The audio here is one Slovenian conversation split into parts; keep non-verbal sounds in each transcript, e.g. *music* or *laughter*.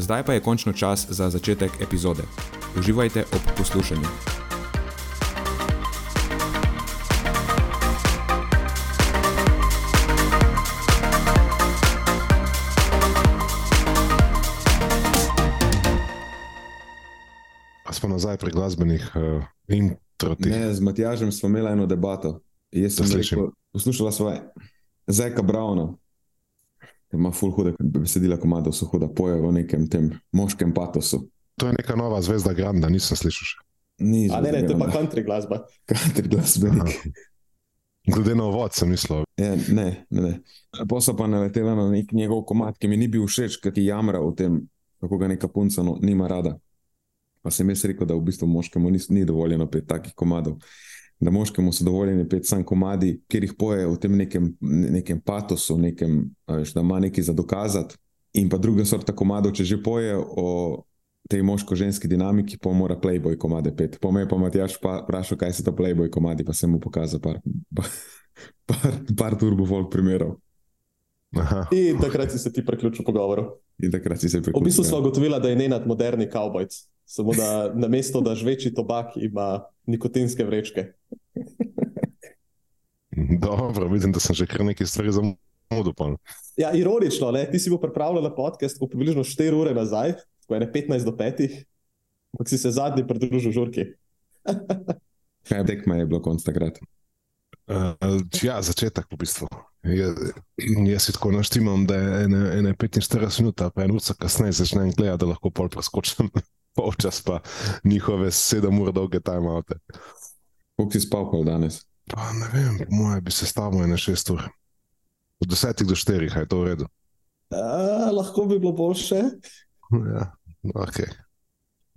Zdaj pa je končno čas za začetek epizode. Uživajte ob poslušanju. Pa smo nazaj pri glasbenih uh, introtih. Ne, z Matjažem smo imeli eno debato. Jaz sem rekel, poslušala svoje. Zajka Browna, ki ima full hude besedila, komado so huda, poje v nekem tem moškem patosu. To je neka nova zvezda Granda, nisem slišal še. Ni A ne, ne, to je pa country glasba. Kateri glasbenik. Glede na uvod sem mislil, Ja, ne, ne, ne. Pa so pa naletela na nek njegov komad, ki mi ni bil všeč, ker ti jamra o tem, kako ga neka punca no, nima rada. Pa sem jaz rekel, da v bistvu moškemu ni, ni dovoljeno pet takih komadov. Da moškemu so dovoljeni pet sam komadi, kjer jih poje v tem nekem, nekem patosu, nekem, veš, da ima nekaj za dokazati. In pa druga sorta komadov, če že poje o tej moško-ženski dinamiki, pa mora Playboy komade pet. Po me je pa Matjaš pa vprašal, kaj so to Playboy komadi, pa sem mu pokazal par, par, par turbo folk primerov. Aha. In takrat si se ti priključil pogovoru. In takrat si se V bistvu smo ugotovili, da je Nenad moderni kavbojc. Samo da na mesto, da žveči tobak, ima nikotinske vrečke. *laughs* Dobro, vidim, da sem že kar nekaj stvari zamudil. Ja, ironično, ne? ti si bil pripravljen na podcast po približno 4 ure nazaj, ko je ne 15 do 5, ampak si se zadnji pridružil žurki. Kaj *laughs* tekma je bilo konc takrat? Uh, ja, začetek v bistvu. Ja, jaz si tako naštimam, da je ene, ene 45 minut, pa en urca kasneje začnem gledati, da lahko pol preskočim. Polčas pa njihove 7 ur dolge timeoute. Koliko si spal pol danes? Pa ne vem, po moje bi se stavil na 6 ur. Od 10 do 4, je to v redu. A, lahko bi bilo boljše. Ja, ok.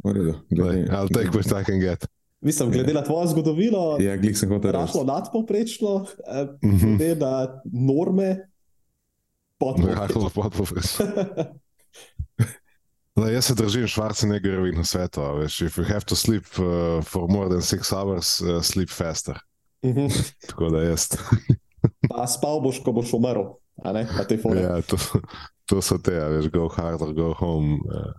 V redu. Glej, I'll take what I can get. Mislim, glede na tvojo zgodovino, Ja, sem hotel reči. rahlo nadpoprečno, eh, Mhm. glede na norme, podporečno. Rahlo podpovprečno. *laughs* Da, jaz se držim svetu. a Veš, if you have to sleep uh, for more than six hours, uh, sleep faster. Mhm. *laughs* Tako da jaz. *laughs* Pa spal boš, ko boš umrl. a ne, na tej fone. ja, to, to so te, a veš, go harder, go home. Uh,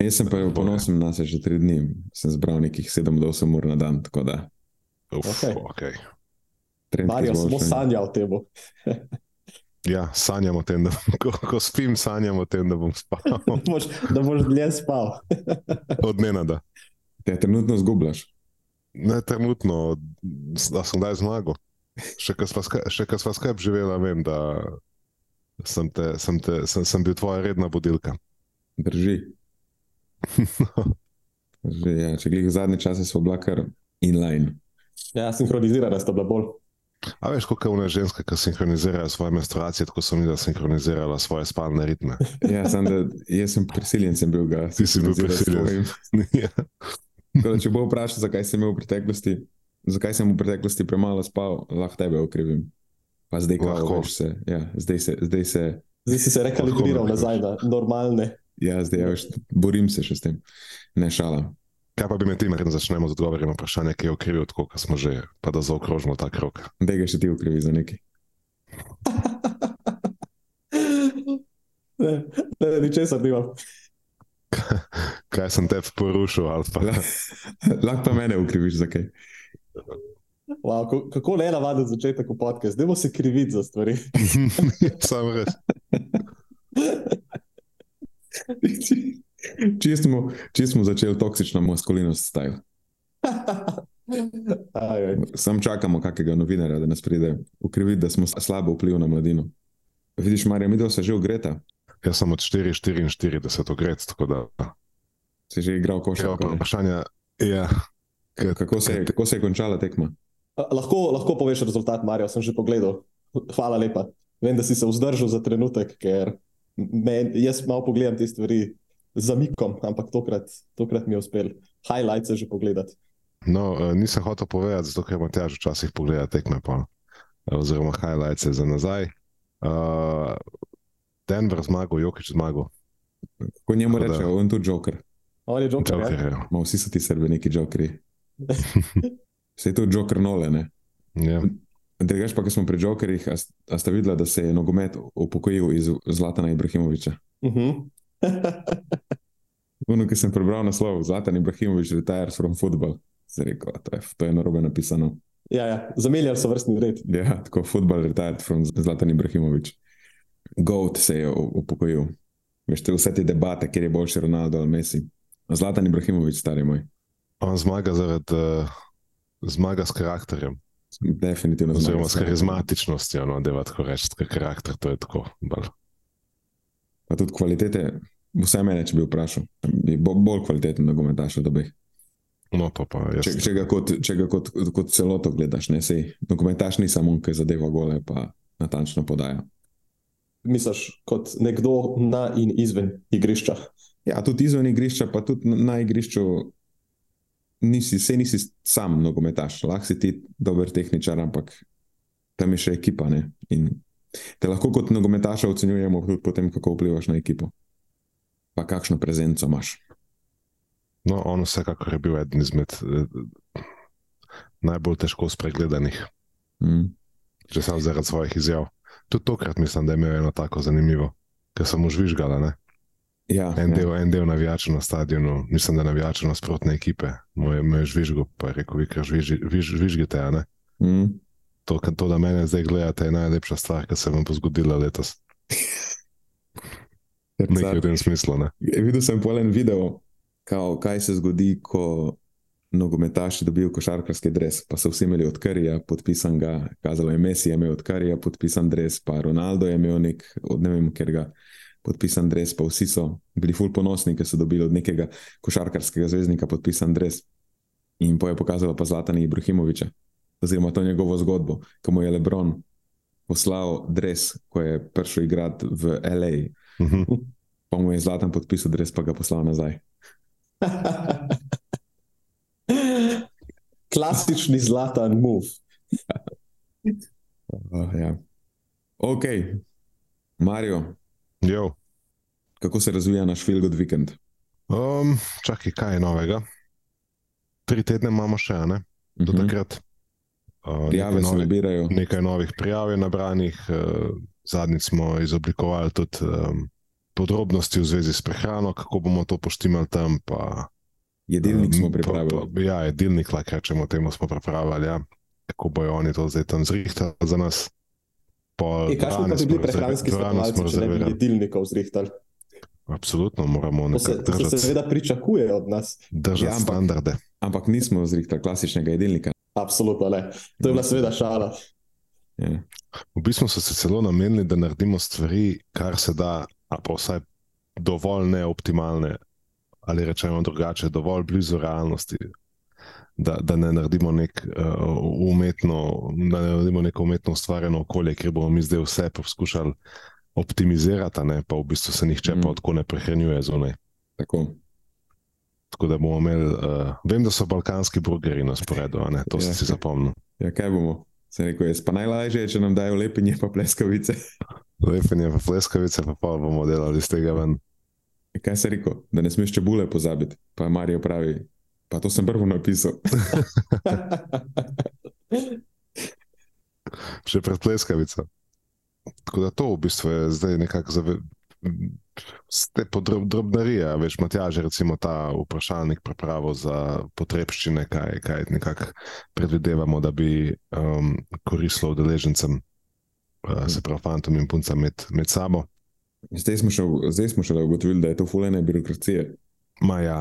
Jaz sem pa ponosen na se že tri dni. Sem zbral nekih 7 do 8 ur na dan, tako da uf, Okej. okay. Marijo samo sanja o tem. *laughs* Ja, sanjam o tem, da ko, ko spim, sanjam o tem, da bom spal. *laughs* Da boš, da boš dlje spal. *laughs* Od nenada. Te trenutno zgubljaš. Ne trenutno, da sem kdaj zmagal. Še ko sva skupaj živela, vem, da sem, te, sem, te, sem, sem bil tvoja redna budilka. Drži. *laughs* Drži ja. Če glih zadnje čase smo bila kar inline. Ja, sinhronizirana sta bila bolj. A veš, kako je ona ženska, ki sinhronizira svoje menstruacije, tako sem jaz sinhronizirala svoje spalne ritme. *laughs* Ja, sem, da, jaz sem prisiljen sem bil ga. Ti si bil prisiljen. *laughs* Ja. Tako da, če bo vprašal, zakaj sem imel v preteklosti, zakaj sem v preteklosti premalo spal, lahko tebe okrivim. Pa zdaj, kako se, ja, zdaj se, zdaj se, Zdaj si se rekalibriral Lahko nazaj na normalne. ja, zdaj, ja, veš, borim se še s tem. Ne šala. Kaj pa bi me ti, da začnemo z odgovori na vprašanje, ki je okrivil, tako kot smo že, pa da zaokrožimo ta krok. Da ga še ti ukrivi za nekaj. Ne, ne, ničesar nimam. *laughs* Kaj sem te porušil, La- *laughs* Lahko pa mene ukriviš za kaj. Wow, ko- kako le navaden začetek v podcast, zdaj se kriviti za stvari. *laughs* sam res. Čisto smo, čist smo začeli toksično maskulinost stajati. *laughs* Aj, aj. Sam čakamo kakega novinarja, da nas pride ukriviti, da smo slabo vpliv na mladino. Vidiš, Marija, mi dva se že ugreta, Jaz sem od 4-44 ogret, tako da. si že igral Ja, košarko. vprašanje je, K- Kako se, je- kako se je končala tekma? Lahko, lahko poveš rezultat, Marijo, sem že pogledal. Hvala lepa. Vem, da si se vzdržal za trenutek, ker me, jaz malo pogledam te stvari zamikom, ampak tokrat, tokrat mi je uspel highlights že pogledati. no, eh, nisem hotel povedati, zato ker Matjaž včasih pogleda tekme, pa, eh, oziroma highlights za nazaj. Uh, Denver zmagal, Jokič zmagal, Ko njemu Tako da- reče, on tu joker. On je Joker. Joker Ja? je. Ma vsi so ti srbi neki jokeri. Se *laughs* je to joker nole, ne? Ja. Drugač pa, ko smo pri jokerjih, a, a ste videli, da se je nogomet upokojil iz Zlatana Ibrahimoviča? Uh -huh. *laughs* Ono, ki sem prebral naslov, Zlatan Ibrahimovič retires from football. Se rekel, to je, to je narobe napisano. ja, ja, zamenjali so vrstni red. Ja, tako football retired from Zlatan Ibrahimovič. Goat se je u- upokojil. Veš, te vse te debate, kjer je boljši Ronaldo ali Messi. Zlatan Ibrahimovič, stari moj. On zmaga zaradi uh, zmaga s karakterjem, Definitivno oziroma s karizmatičnostjo, no, da je tako reči, ker karakter to je tako. Bolj. Pa tudi kvalitete, vse mene, če bi vprašal, bi bo, bolj kvaliteten nogometaš od obeh. No, pa pa jaz. Če, če ga, kot, če ga kot, kot celoto gledaš, ne sej. Nogometaš ni samo ki zadeva gole, pa natančno podaja. Misliš, kot nekdo na in izven igrišča. Ja, tudi izven igrišča, pa tudi na, na igrišču nisi, se nisi sam nogometaš, lahko si ti dober tehničar, ampak tam je še ekipa. Ne? In te lahko kot nogometaša ocenjujemo tudi po tem, kako vplivaš na ekipo. Pa kakšno prezenco imaš. No, on vsekakor je bil eden izmed eh, najbolj težko spregledanih, Mm. že sam zaradi svojih izjav. Tudi tokrat mislim, da je imel eno tako zanimivo, ker sem mu žvižgala. Ne? Ja, En, ja. del, en del navijačev na stadionu, mislim, da navijačev nasprotne ekipe, mu je, mu je žvižgal, pa je rekel, vi kar žviž, žviž, žvižgite. a ne?" Mm. To, to, da mene zdaj gledate, je najlepša stvar, ki se vam bo zgodila letos. Nekaj v tem smislu. Ne? Videl sem polen video, kao, kaj se zgodi, ko nogometaši dobijo košarkarski dres. Pa so vsi imeli od Karija podpisan ga, kazalo je Messi, je imel od Karija podpisan dres, pa Ronaldo je imel nek, od ne vem, ker ga podpisan dres, pa vsi so bili ful ponosni, ker so dobili od nekega košarkarskega zvezdnika podpisan dres. In po je pokazalo pa Zlatana Ibrahimoviča, oziroma to njegovo zgodbo, ko mu je Lebron poslal dres, ko je prišel igrati v LA. Mhm. Pa mu je Zlatan podpisal dres, pa ga poslal nazaj. *laughs* Klasični zlatan move. Uh, *laughs* ja. Ok, Marijo, Jo. kako se razvija naš Filgod vikend? Um, čakaj, kaj je novega? Tri tedne imamo še, ne? Do Mhm. takrat. Uh, Prijave nekaj se nabirajo. Nekaj novih prijav je nabranih, uh, zadnjič smo izoblikovali tudi um, podrobnosti v zvezi s prehrano, kako bomo to poštimali tam. Pa, Jedilnik um, smo pripravili. Pa, ja, jedilnik, lahko rečemo, temu smo pripravili. Ja. Kako bojo oni to zdaj tam zrihtali za nas. E, Kakšni pa bi bili prehranski svetovalci, če ne bi jedilnikov zrihtali? Absolutno moramo To se, to se seveda pričakuje od nas. držati Ja, ampak- standarde. Ampak nismo zrihtali klasičnega jedilnika. Absolutno ne. To je bila seveda šala. Ja. V bistvu so se celo namenili, da naredimo stvari, kar se da, a pa vsaj dovolj neoptimalne, ali rečemo drugače, dovolj blizu realnosti. Da, da ne naredimo nek, uh, umetno, da ne naredimo neko umetno ustvarjeno okolje, kjer bomo mi zdaj vse poskušali optimizirati, ne, pa v bistvu se nihče Mm. pa tako ne prehranjuje zunaj. Tako. Tako da bomo imeli, uh, vem, da so balkanski burgeri na sporedu, to Ja. sem si zapomnil. Ja, kaj bomo? Se rekel, jaz pa najlažje je, če nam dajo lepinje pa pleskavice. Lepenje, *laughs* pa fleskavice, pa, pa bomo delali iz tega ven. Kaj se rekel? Da ne smeš čebule pozabiti. Pa Marijo pravi, pa to sem prvo napisal. *laughs* še pred pleskavico. Tako da to v bistvu je zdaj nekako za te podrobnarije, a veš, Matjaž, recimo ta vprašalnik pripravo za potrebščine, kaj, kaj nekako predvidevamo, da bi um, koristilo udeležencem, uh, se pravi fantom in puncam med, med sabo. Zdaj smo, še, zdaj smo šele ugotovili, da je to fulene birokracije. Ma ja,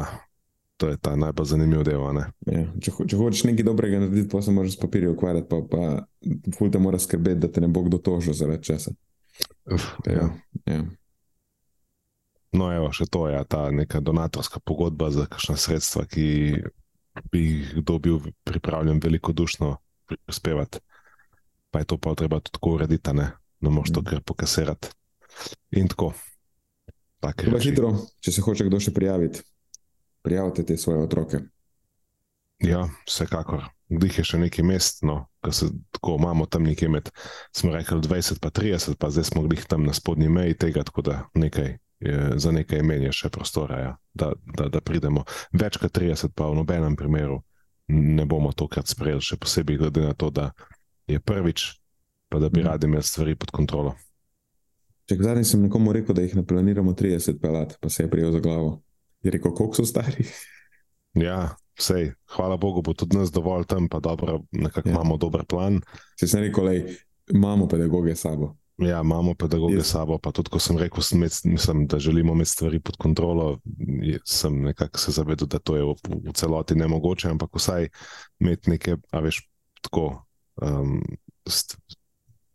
to je ta najbolj zanimiv del. Ja, če, ho- če hočeš nekaj dobrega narediti, pa se moraš s papirjem ukvarjati, pa, pa ful te mora skrbeti, da te ne bo kdo tožil zaradi česa. Uf, Ja. Ja. No, evo, še to je ta neka donatorska pogodba za kakšna sredstva, ki bi jih kdo bil pripravljen velikodušno prispevati. Pa je to pa treba tudi tako urediti, ne, ne moreš to kar pokasirati. In tako. Treba reči. hitro, če se hoče kdo še prijaviti, prijavite te svoje otroke. Ja, vsekakor. Dih je še nekaj mest, no, ko se tako imamo tam nekje med, smo rekli 20 pa 30, pa zdaj smo glih tam na spodnji meji tega, tako da nekaj, je, za nekaj imen je še prostora, ja, da, da, da pridemo. Več kot 30 pa v nobenem primeru ne bomo tokrat sprejeli, še posebej glede na to, da je prvič, pa da bi Mhm. radi imeli stvari pod kontrolo. Če zadnji sem nekomu rekel, da jih ne planiramo 30 pelat, pa se je prijel za glavo. Je rekel, koliko so stari? *laughs* Ja, vsej, hvala Bogu, bo tudi nas dovolj tam, pa dobro, nekako ja. imamo dober plan. Se sem rekel, lej, imamo pedagoge s sabo. Ja, imamo pedagoge s sabo, pa tudi ko sem rekel, sem imel, mislim, da želimo imeti stvari pod kontrolo, sem nekako se zavedel, da to je v, v celoti nemogoče, ampak vsaj imeti neke, a veš, tako, um, st,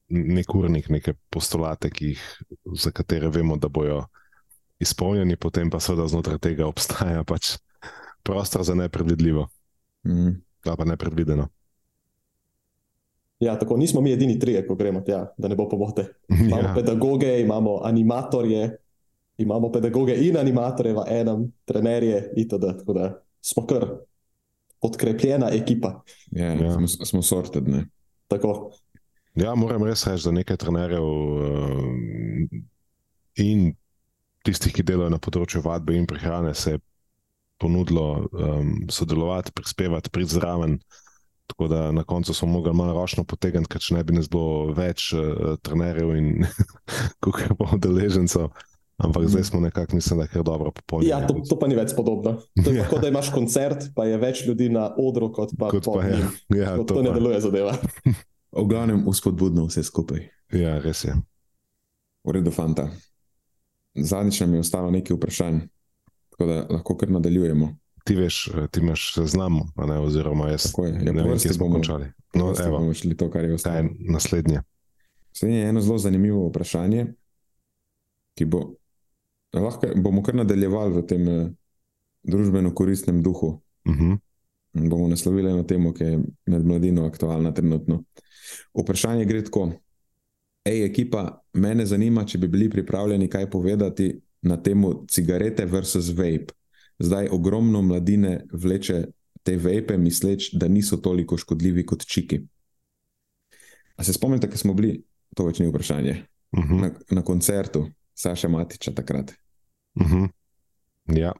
nek urnik, neke postulate, jih, za katere vemo, da bojo izpolnjeni, potem pa seveda znotraj tega obstaja pač prostor za nepredvidljivo, Mm. ali pa nepredvideno. Ja, tako nismo mi edini trije, ko gremo tja, da ne bo pomote. *laughs* Imamo ja. Pedagoge, imamo animatorje, imamo pedagoge in animatorje v enem, trenerje itd. Tako da smo kar podkrepljena ekipa. Ja, Ja. Smo, smo sorted. Ne? Tako, Ja, moram res reči, da nekaj trenerjev uh, in tistih, ki delajo na področju vadbe in prehrane, se je ponudilo um, sodelovati, prispevati, priti zraven. Tako da na koncu smo mogli malo ročno potegniti, ker če ne bi nas bilo več uh, trenerjev in *laughs* kako pa udeležencev. Ampak zdaj smo nekako, mislim, da je kar dobro popolnjeni. ja, to, to pa ni več podobno. To je Ja. tako, da imaš koncert, pa je več ljudi na odru, kot pa Kot pa je. *laughs* Ja, Tako, to to ne pa, deluje zadeva. *laughs* V glavnem, uspodbudno vse skupaj. ja, res je. V redu, fanta. Zadnjič nam je ostalo nekaj vprašanj, tako da lahko kar nadaljujemo. Ti veš, eh, ti imaš seznam, a ne, oziroma jaz Tako je. Ja, ne vem, kje smo bomo- končali. No, evo, bomo šli to, kar je kaj je ostalo. naslednje? Slednje je eno zelo zanimivo vprašanje, ki bo, lahko bomo kar nadaljevali v tem eh, družbeno koristnem duhu. Uh -huh. bomo naslovili eno temo, ki je med mladino aktualna trenutno. Vprašanje gre tako. Ej, ekipa, mene zanima, če bi bili pripravljeni kaj povedati na temo cigarete versus vape. Zdaj ogromno mladine vleče te vape, misleč, da niso toliko škodljivi kot čiki. A se spomnite, ko smo bili, to več ni vprašanje, Uh -huh. na, na koncertu Saša Matiča takrat. Uh -huh. Ja,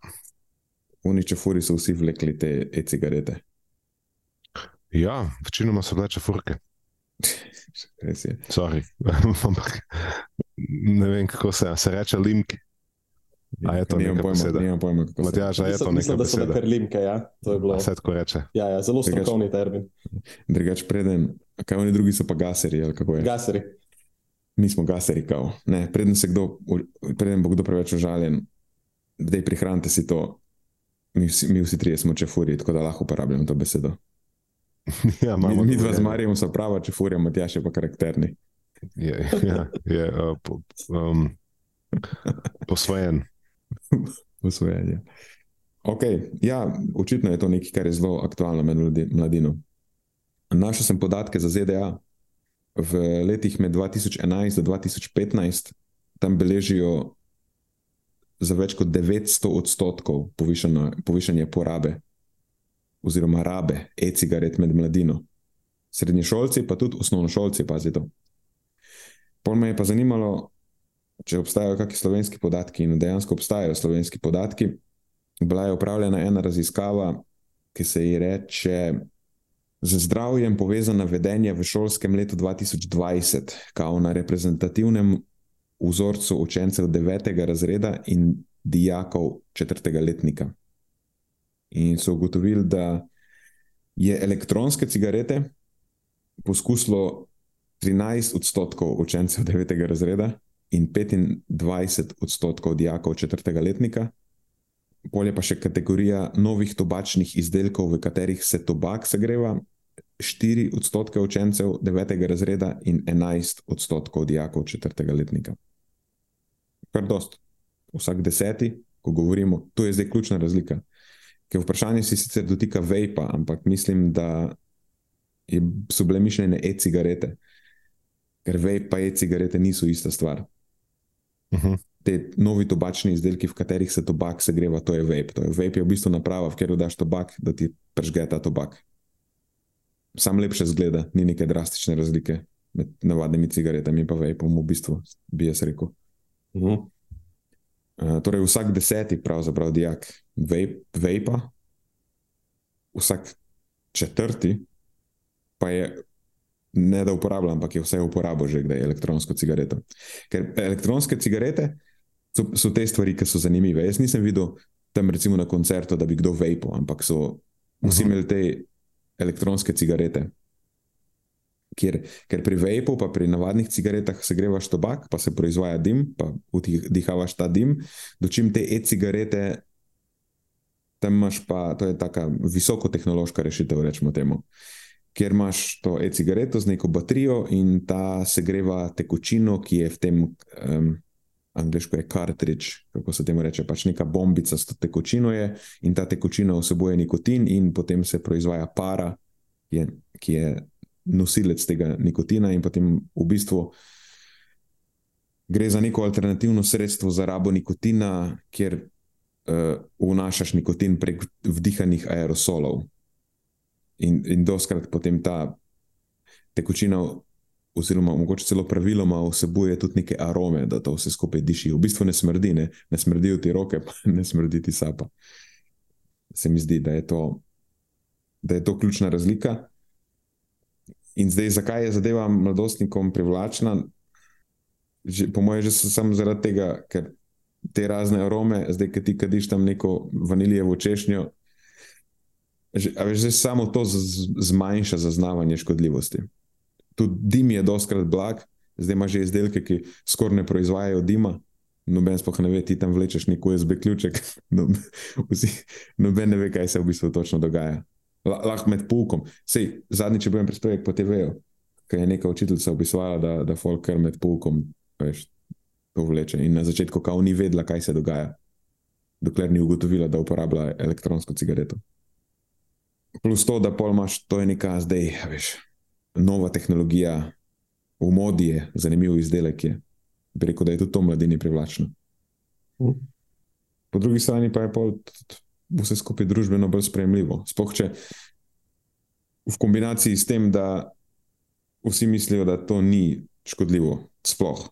Uniče furi so vsi vlekli te e-cigarete. ja, večinoma so bile čefurke. *laughs* Res je. Sorry. *laughs* Ampak ne vem, kako se, se reče limki. A je to Nimam neka pojma, beseda? nimam pojma, kako se Matjaž, a je to Mislim, neka mislim, da so beseda? nakrlimke, ja. To je bilo. A se tako reče. Ja, ja, zelo strokovni termin. Drugač, preden, kaj oni drugi so pa gaseri, ali kako je? Gaseri. Mi smo gaseri, kao. Ne, preden, se kdo, preden bo kdo preveč užaljen, da prihranite si to. Mi vsi, mi vsi trije smo čefuri, tako da lahko uporabljamo to besedo. *laughs* Ja, Mi, mi dva to, z. Marijem so prava čefurja, Matjaš je pa karakterni. Je, ja, je uh, po, um, *laughs* posvojen. *laughs* Usvojenje. Ok, ja, očitno je to nekaj, kar je zelo aktualno med mladi- mladino. Našel sem podatke za ZDA. V letih med 2011 do 2015 tam beležijo za več kot 900 odstotkov povišana- povišanje porabe oziroma rabe e-cigaret med mladino. Srednješolci, pa tudi osnovnošolci, pazite. Pol me je pa zanimalo, če obstajajo kakšni slovenski podatki, in dejansko obstajajo slovenski podatki. Bila je upravljena ena raziskava, ki se ji reče Z zdravjem povezano vedenje v šolskem letu 2020, kao na reprezentativnem vzorcu učencev 9. razreda in dijakov 4. letnika. In so ugotovili, da je elektronske cigarete poskusilo 13 odstotkov učencev 9. razreda in 25 odstotkov dijakov četrtega letnika. Polje pa še kategorija novih tobačnih izdelkov, v katerih se tobak segreva, 4 odstotke učencev 9. razreda in 11 odstotkov dijakov četrtega letnika. Kar dost. Vsak deseti, ko govorimo, to je zdaj ključna razlika. Ker vprašanje se sicer dotika vejpa, ampak mislim, da je, so bile mišljene e-cigarete, ker vejp pa e-cigarete niso ista stvar. Uh -huh. Te novi tobačni izdelki, v katerih se tobak segreva, to je vejp. To je vejp je v bistvu naprava, v kateri daš tobak, da ti pržge ta tobak. Sam lepše zgleda, ni neke drastične razlike med navadnimi cigaretami in vejpom, v bistvu, bi jaz rekel. Uh -huh. Uh, torej, vsak deseti, pravzaprav, dijak vejpa, vsak četrti pa je ne da uporablja, ampak je vse uporabo že kdaj elektronsko cigareto. Ker elektronske cigarete so, so te stvari, ki so zanimive. Jaz nisem videl tam, recimo na koncertu, da bi kdo vejpo, ampak so vsi Mhm. imeli te elektronske cigarete. Ker, ker pri vejpu, pa pri navadnih cigaretah se grevaš tobak, pa se proizvaja dim, pa vdihavaš ta dim, dočim te e-cigarete, tam imaš pa, to je taka visokotehnološka rešitev, rečemo temu. Ker imaš to e-cigareto z neko baterijo in ta segreva tekočino, ki je v tem, um, angliško je cartridge, kako se temu reče, pač neka bombica s to tekočino je in ta tekočina vsebuje nikotin in potem se proizvaja para, ki je, ki je nosilec tega nikotina in potem v bistvu gre za neko alternativno sredstvo za rabo nikotina, kjer uh, vnašaš nikotin prek vdihanih aerosolov. In, in doskrat potem ta tekočina, oziroma mogoče celo praviloma, vsebuje tudi neke arome, da to vse skupaj diši. V bistvu ne smrdi, ne, ne smrdijo ti roke, pa *laughs* ne smrdi ti sapa. Se mi zdi, da je to, da je to ključna razlika. In zdaj, zakaj je zadeva mladostnikom privlačna? Že, po mojem, že samo zaradi tega, ker te razne arome, zdaj, ki ti kadiš tam neko vaniljevo češnjo, a veš, zdaj samo to zmanjša zaznavanje škodljivosti. Tudi dim je doskrat blag, zdaj imaš že izdelke, ki skoraj ne proizvajajo dima. Noben sploh ne ve, ti tam vlečeš neki USB ključek, *laughs* no, vsi, noben ne ve, kaj se v bistvu točno dogaja. La- Lahko med poukom. Sej, zadnjič je bil en prispevek po TV-ju, ki je neka učiteljica opisovala, da, da folk kar med poukom veš, to vleče. In na začetku, kao ni vedela, kaj se dogaja, dokler ni ugotovila, da uporablja elektronsko cigareto. Plus to, da pol imaš, to je neka zdaj, veš, nova tehnologija, v modi je zanimiv izdelek. Je. Bi rekel, da je tudi to mladini privlačno. Mhm. Po drugi strani pa je pol tudi vse skupaj družbeno bolj sprejemljivo. Sploh če v kombinaciji s tem, da vsi mislijo, da to ni škodljivo, sploh.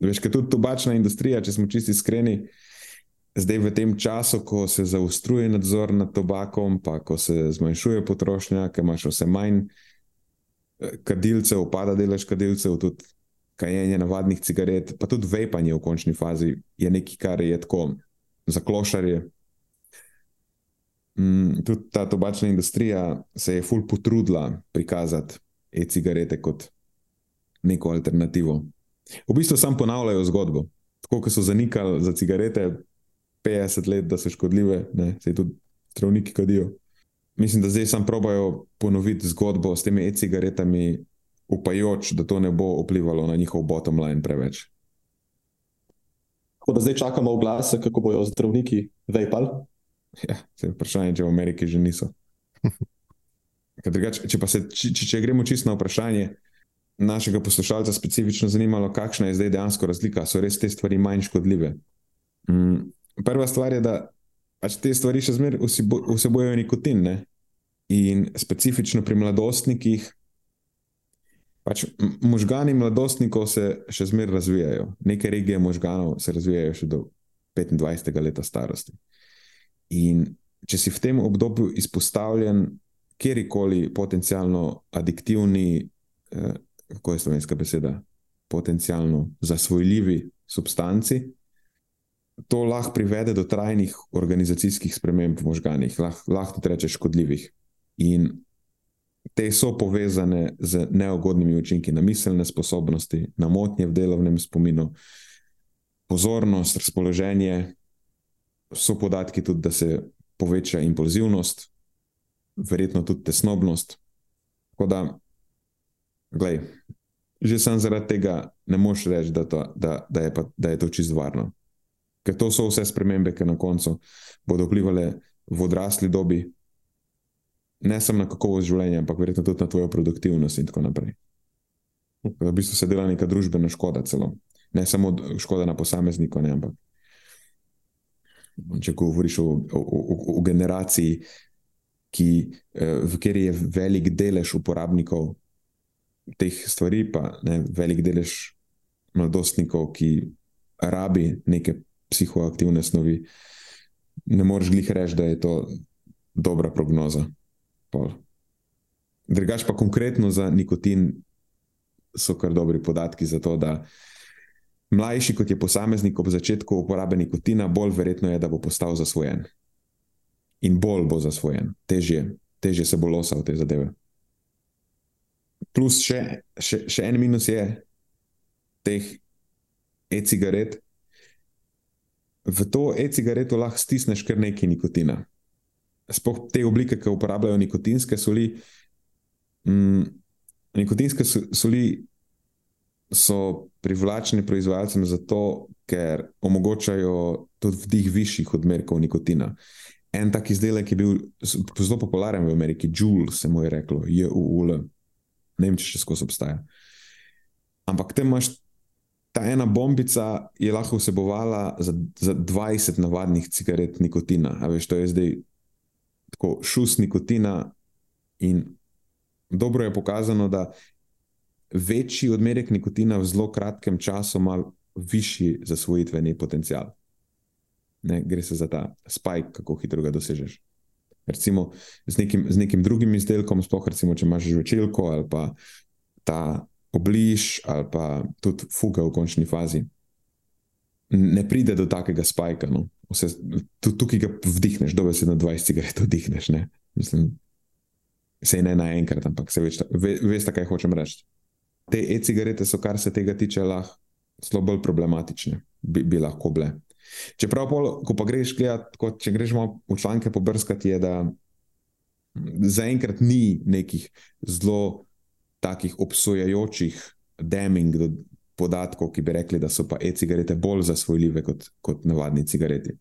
Veš, ker tudi tobačna industrija, če smo čisti iskreni, zdaj v tem času, ko se zaostruje nadzor nad tobakom, pa ko se zmanjšuje potrošnja, ker imaš vse manj eh, kadilcev, pada delež kadilcev, tudi kajenje navadnih cigaret, pa tudi vejpanje v končni fazi je nekaj, kar je tako za klošarje. Mm, tudi ta tobačna industrija se je ful potrudila prikazati e-cigarete kot neko alternativo. V bistvu sam ponavljajo zgodbo. Tako kot so zanikali za cigarete 50 let, da so škodljive, ne, se tudi zdravniki kadijo. Mislim, da zdaj sam probajo ponoviti zgodbo s temi e-cigaretami, upajoč, da to ne bo vplivalo na njihov bottom line preveč. Tako da zdaj čakamo oglase, kako bojo zdravniki vejpali. Ja, se je vprašanje, če v Ameriki že niso. *laughs* Drugač, če, se, če, če- če gremo čisto na vprašanje našega poslušalca, specifično zanimalo, kakšna je zdaj dejansko razlika, so res te stvari manj škodljive. Mm, prva stvar je, da pač te stvari še zmeraj vsebujejo nikotin. Ne? In specifično pri mladostnikih, pač možgani mladostnikov se še zmeraj razvijajo. Neke regije možganov se razvijajo še do 25. leta starosti. In če si v tem obdobju izpostavljen kjerkoli potencialno adiktivni, eh, kako je slovenska beseda, potencialno zasvojljivi substanci, to lahko privede do trajnih organizacijskih sprememb v možganih, lahko lah tudi rečeš škodljivih. In te so povezane z neugodnimi učinki na miselne sposobnosti, na motnje v delovnem spominu, pozornost, razpoloženje. So podatki tudi, da se poveča impulzivnost, verjetno tudi tesnobnost. Tako da, gledaj, že sam zaradi tega ne moš reči, da, to, da, da, je pa, da je to čisto varno. Ker to so vse spremembe, ki na koncu bodo vplivali v odrasli dobi, ne samo na kakovost življenja, ampak verjetno tudi na tvojo produktivnost in tako naprej. V bistvu se dela neka družbena škoda, celo. ne samo škoda na posamezniku, ne, ampak če govoriš o, o, o, o generaciji, ki, v kateri je velik delež uporabnikov teh stvari, pa ne, velik delež mladostnikov, ki rabi neke psihoaktivne snovi, ne moreš glih reči, da je to dobra prognoza. Drugač pa konkretno za nikotin so kar dobri podatki za to, da mlajši kot je posameznik ob začetku uporabe nikotina, bolj verjetno je, da bo postal zasvojen. In bolj bo zasvojen, težje, težje se bo losal te zadeve. Plus še, še, še en minus je teh e-cigaret. V to e-cigareto lahko stisneš kar nekaj nikotina. Sploh te oblike, ki uporabljajo nikotinske soli. Mm, nikotinske soli so privlačne proizvajalcem zato, ker omogočajo tudi vdih višjih odmerkov nikotina. En tak izdelek je bil zelo popularen v Ameriki, Juul, se mu je reklo, J-U-U-L ne vem, če še skozi obstaja. Ampak te imaš, ta ena bombica je lahko vsebovala za, za 20 navadnih cigaret nikotina. A veš, to je zdaj tako šus nikotina. In dobro je pokazano, da večji odmerek nikotina v zelo kratkem času ima višji zasvojitveni potencial. Ne, gre se za ta spike, kako hitro ga dosežeš recimo z nekim, z nekim drugim izdelkom, sploh recimo, če imaš žvečilko ali pa ta obliž ali pa tudi fuga v končni fazi. Ne pride do takega spajka. No. Vse, tukaj ga vdihneš, dobro se na 20 cigaret vdihneš. Ne? Mislim, se ne naenkrat, ampak se veš, ve, veš, kaj hočem reči. Te e-cigarete so, kar se tega tiče, lahko zelo bolj problematične, bi, bi lahko bile. Čeprav, pol, ko pa greš gledat, kot, če greš malo v članke pobrskati, je, da zaenkrat ni nekih zelo takih obsojajočih deming podatkov, ki bi rekli, da so pa e-cigarete bolj zasvojljive kot, kot navadni cigareti.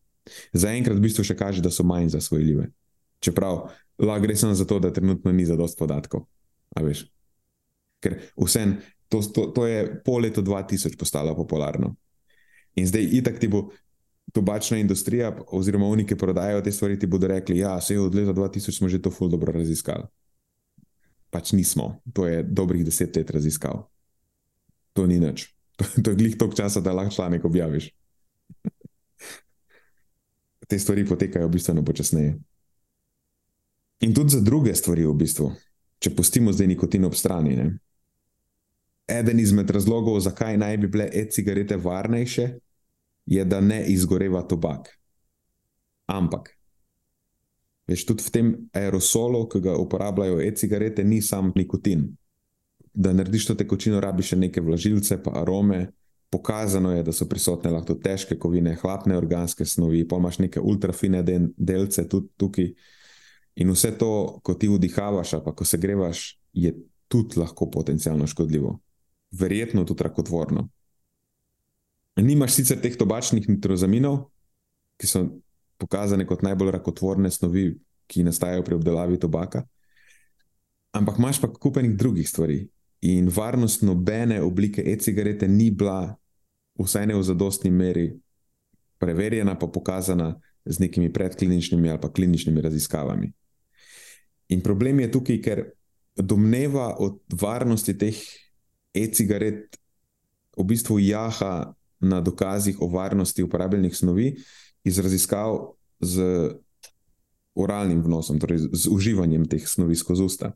Zaenkrat v bistvu še kaže, da so manj zasvojljive. Čeprav lahko gre samo zato, da trenutno ni zadost podatkov. Ker vsem, to, to, to je po letu 2000 postalo popularno. In zdaj, itak ti bo tobačna industrija, oziroma oni, ki prodajajo te stvari, ti bodo rekli: Ja, se je od leta 2000 smo že to ful dobro raziskali. Pač nismo, to je dobrih deset let raziskav. To ni nič. To, to je glih toliko časa, da lahko članek objaviš. Te stvari potekajo bistveno počasneje. In tudi za druge stvari, v bistvu, če pustimo zdaj nikotin ob strani. Ne? Eden izmed razlogov, zakaj naj bi bile e-cigarete varnejše, je, da ne izgoreva tobak. Ampak, veš, tudi v tem aerosolu, ki ga uporabljajo e-cigarete, ni sam nikotin. Da narediš to tekočino, rabiš še neke vlažilce, pa arome. Pokazano je, da so prisotne lahko težke kovine, hlapne organske snovi, pa imaš neke ultrafine delce tudi tukaj. In vse to, ko ti vdihavaš, pa ko se grevaš, je tudi lahko potencialno škodljivo. Verjetno tudi rakotvorno. Nimaš sicer teh tobačnih nitrozaminov, ki so pokazane kot najbolj rakotvorne snovi, ki nastajajo pri obdelavi tobaka, ampak imaš pa kupenih drugih stvari. In varnost nobene oblike e-cigarete ni bila, vsaj ne v zadostni meri, preverjena, pa pokazana z nekimi predkliničnimi ali pa kliničnimi raziskavami. In problem je tukaj, ker domneva o varnosti teh e-cigaret v bistvu jaha na dokazih o varnosti uporabljenih snovi iz raziskav z oralnim vnosom, torej z uživanjem teh snovi skozi usta.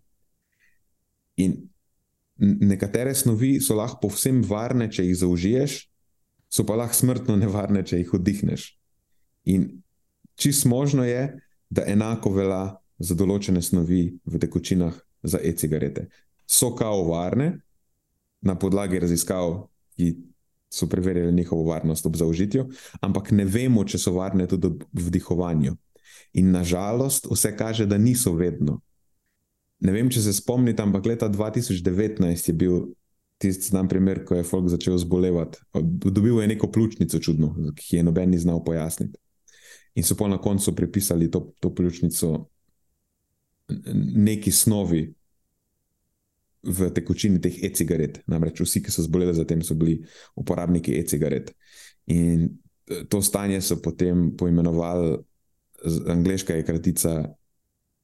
In nekatere snovi so lahko povsem varne, če jih zaužiješ, so pa lahko smrtno nevarne, če jih vdihneš. In čist možno je, da enako velja za določene snovi v tekočinah, za e-cigarete. So kao varne, na podlagi raziskav, ki so preverjali njihovo varnost ob zaužitju, ampak ne vemo, če so varne tudi ob vdihovanju. In nažalost, vse kaže, da niso vedno. Ne vem, če se spomnite, ampak leta 2019 je bil tisti znam primer, ko je folk začel zbolevati. Dobil je neko pljučnico čudno, ki je noben ni znal pojasniti. In so pa na koncu pripisali to, to pljučnico neki snovi v tekočini teh e-cigaret. Namreč vsi, ki so zboleli za tem, so bili uporabniki e-cigaret. In eh, to stanje so potem poimenovali, angliška je kratica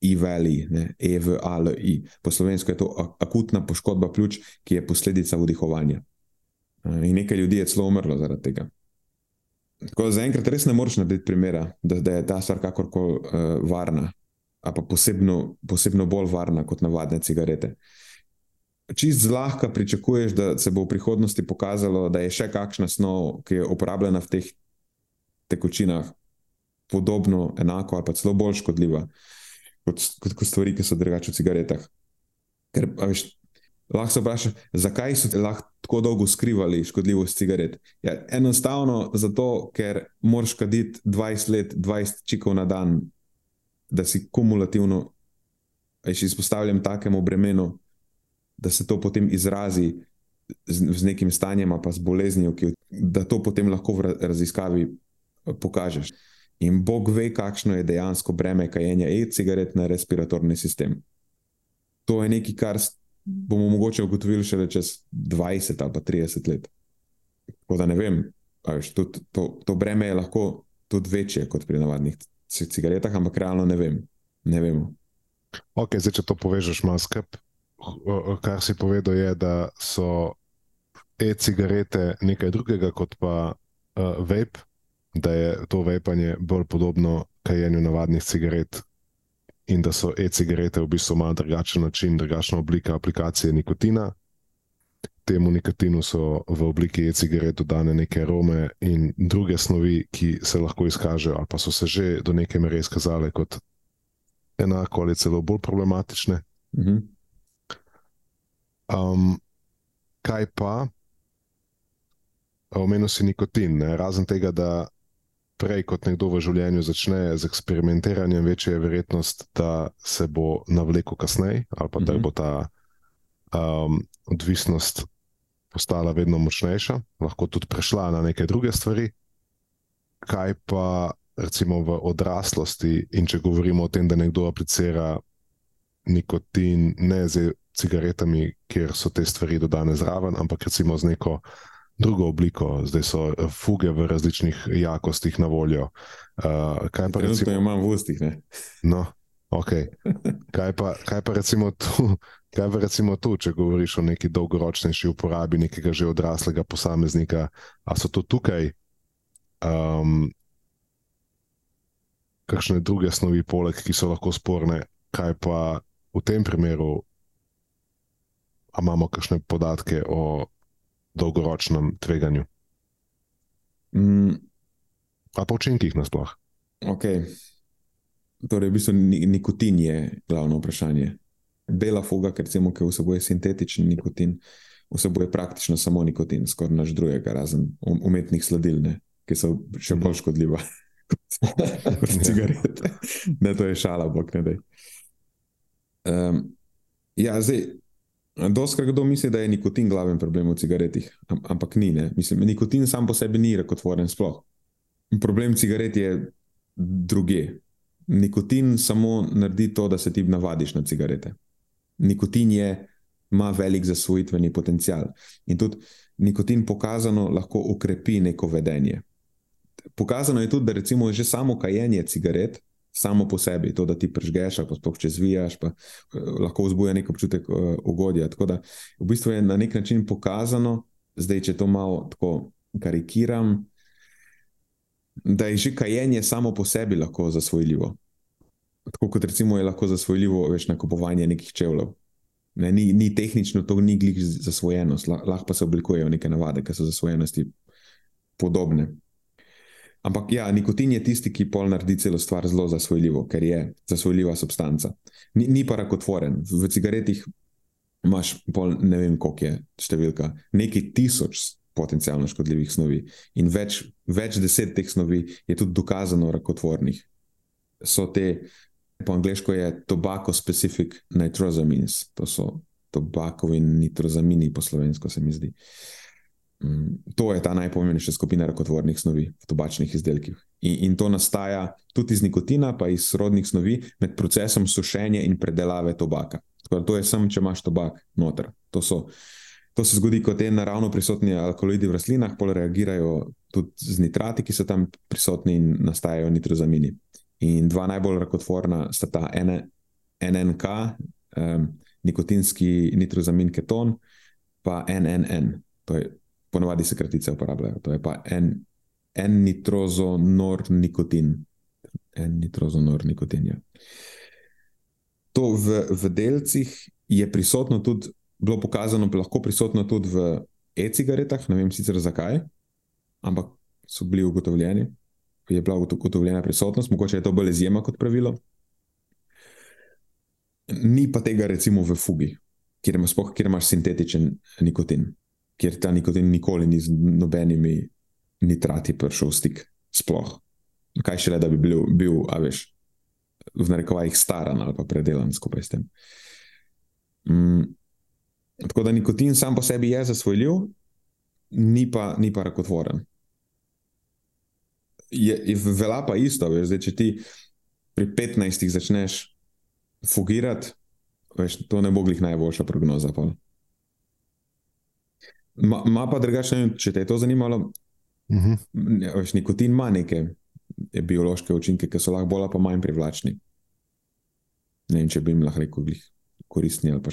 E-Valley, E-V-A-L-I. Po slovensko je to akutna poškodba pljuč, ki je posledica vdihovanja. In nekaj ljudi je celo umrlo zaradi tega. Tako da zaenkrat res ne moreš narediti primera, da, da je ta stvar kakorkoli uh, varna, pa posebno, posebno bolj varna kot navadne cigarete. Čist zlahka pričakuješ, da se bo v prihodnosti pokazalo, da je še kakšna snov, ki je uporabljena v teh tekočinah, podobno, enako ali pa celo bolj škodljiva. Kot, kot, kot stvari, ki so drugače v cigaretah. Ker, veš, lahko se vprašaš, zakaj so tako dolgo skrivali škodljivost cigaret. Ja, enostavno zato, ker moraš kaditi 20 let, 20 čikov na dan, da si kumulativno izpostavljen takemu bremenu, da se to potem izrazi z, z nekim stanjem, pa z boleznijo, ki, da to potem lahko v raziskavi pokažeš. In Bog ve, kakšno je dejansko breme kajenja e-cigaret na respiratorni sistem. To je nekaj, kar bomo mogoče ugotovili šele čez 20 ali pa 30 let. Tako da ne vem, veš, tudi, to, to breme je lahko tudi večje kot pri navadnih cigaretah, ampak realno ne vem. Ne vemo. Ok, zdaj, če to povežeš malo skrb, kar si povedal, je, da so e-cigarete nekaj drugega kot pa uh, vape da je to vepanje bolj podobno kajenju navadnih cigaret in da so e-cigarete v bistvu malo drugačen način, drugačna oblika aplikacije nikotina. Temu nikotinu so v obliki e-cigaret dodane neke arome in druge snovi, ki se lahko izkažejo, ali pa so se že do neke mere izkazale kot enako ali celo bolj problematične. Mhm. Um, kaj pa, omenil si nikotin, ne? razen tega, da prej kot nekdo v življenju začne z eksperimentiranjem, večja je verjetnost, da se bo navlekel kasneje, ali pa da mhm. bo ta um, odvisnost postala vedno močnejša, lahko tudi prešla na neke druge stvari. Kaj pa recimo v odraslosti, in če govorimo o tem, da nekdo aplicira nikotin, ne z cigaretami, kjer so te stvari dodane zraven, ampak recimo z neko drugo obliko, zdaj so eh, fuge v različnih jakostih na voljo. Uh, kaj pa recimo, imam v ustih? No, okay. kaj, pa, kaj, pa recimo tu, kaj pa recimo tu, če govoriš o neki dolgoročnejši uporabi nekega že odraslega posameznika, a so to tukaj um, kakšne druge snovi, poleg, ki so lahko sporne, kaj pa v tem primeru. A imamo kakšne podatke o dolgoročnem tveganju. Mm. A po učinkih nasploh. Okay. Torej, v bistvu nikotin je glavno vprašanje. Bela fuga, ker recimo, ki vsebuje sintetični nikotin, vsebuje praktično samo nikotin, skoraj naš drugega, razen um, umetnih sladil, ne, ki so še bolj škodljiva *laughs* kot cigarete. ne, to je šala, bog ne da. Um, ja, zdaj, Doskrat kdo misli, da je nikotin glaven problem v cigaretih, ampak ni. Mislim, nikotin sam po sebi ni rakotvoren sploh. Problem cigaret je druge. Nikotin samo naredi to, da se ti navadiš na cigarete. Nikotin je, ima velik zasvojitveni potencial. In tudi nikotin pokazano lahko ukrepi neko vedenje. Pokazano je tudi, da recimo že samo kajenje cigaret samo po sebi, to, da ti prežgeš, pa sploh če zvijaš, pa uh, lahko vzbuja nek občutek uh, ugodja. Tako da v bistvu je na nek način pokazano, zdaj če to malo tako karikiram, da je že kajenje samo po sebi lahko zasvojljivo. Tako kot recimo je lahko zasvojljivo več nakupovanje nekih čevljev. Ne, ni, ni tehnično, to ni glih zasvojenost, lahko pa se oblikujejo neke navade, ki so zasvojenosti podobne. Ampak ja, nikotin je tisti, ki pol naredi celo stvar zelo zasvojljivo, ker je zasvojljiva substanca. Ni, ni pa rakotvoren. V cigaretih imaš pol, ne vem, koliko je številka, nekaj tisoč potencialno škodljivih snovi in več, več deset teh snovi je tudi dokazano rakotvornih. So te, po angliško je tobacco specific nitrosamines, to so tobakovi nitrozamini, po slovensko se mi zdi. Mm, to je ta najpomembnejša skupina rakotvornih snovi v tobačnih izdelkih. In, in to nastaja tudi iz nikotina, pa iz rodnih snovi med procesom sušenja in predelave tobaka. Tako, to je samo, če imaš tobak noter. To, so, to se zgodi, ko te naravno prisotni alkaloidi v rastlinah pol reagirajo tudi z nitrati, ki so tam prisotni in nastajajo nitrozamini. In dva najbolj rakotvorna sta ta NNK, um, nikotinski nitrozamin keton, pa NNN, to je ponovadi se kratice uporabljajo, to je pa N-nitrozonor-nikotin. N-nitrozonor-nikotin. Ja to v, v delcih je prisotno tudi, bilo pokazano, lahko prisotno tudi v e-cigaretah, ne vem sicer zakaj, ampak so bili ugotovljeni, je bila ugotovljena prisotnost, mogoče je to bolj izjema kot pravilo. Ni pa tega, recimo, v fugi, kjer, ima spoh, kjer imaš sintetičen nikotin, kjer ta nikotin nikoli ni z nobenimi nitrati prišel v stik. Sploh. Kaj šele, da bi bil, bil a veš, v narekovajih staran ali pa predelan skupaj s tem. Mm, tako da nikotin sam po sebi je zasvojljiv, ni pa, ni pa rakotvoren. Je, je vela pa isto, veš, zdaj, če ti pri 15 začneš fugirati, veš, to ne bo glih najboljša prognoza. Ma, ma pa drugače, če te je to zanimalo, uh mhm. -huh. veš, nikotin ima neke biološke učinke, ki so lahko bolj ali manj privlačni. Ne vem, če bi jim lahko rekel, koristni ali pa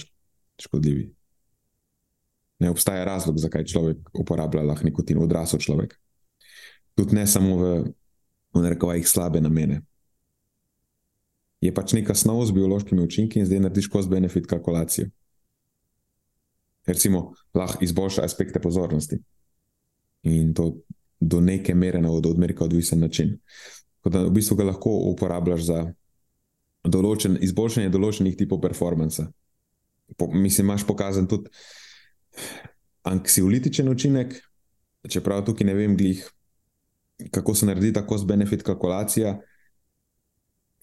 škodljivi. Ne obstaja razlog, zakaj človek uporablja lahko nikotin, odrasel človek. Tudi ne samo v, v narekovajih slabe namene. Je pač neka snov z biološkimi učinki in zdaj narediš cost-benefit kalkulacijo. Recimo, lahko izboljša aspekte pozornosti. In to do neke mere na od odmerka odvisen način. Tako da v bistvu ga lahko uporabljaš za določen, izboljšanje določenih tipov performance. Po, mislim, imaš pokazan tudi anksiolitičen učinek, čeprav tukaj ne vem, glih, kako se naredi ta cost-benefit kalkulacija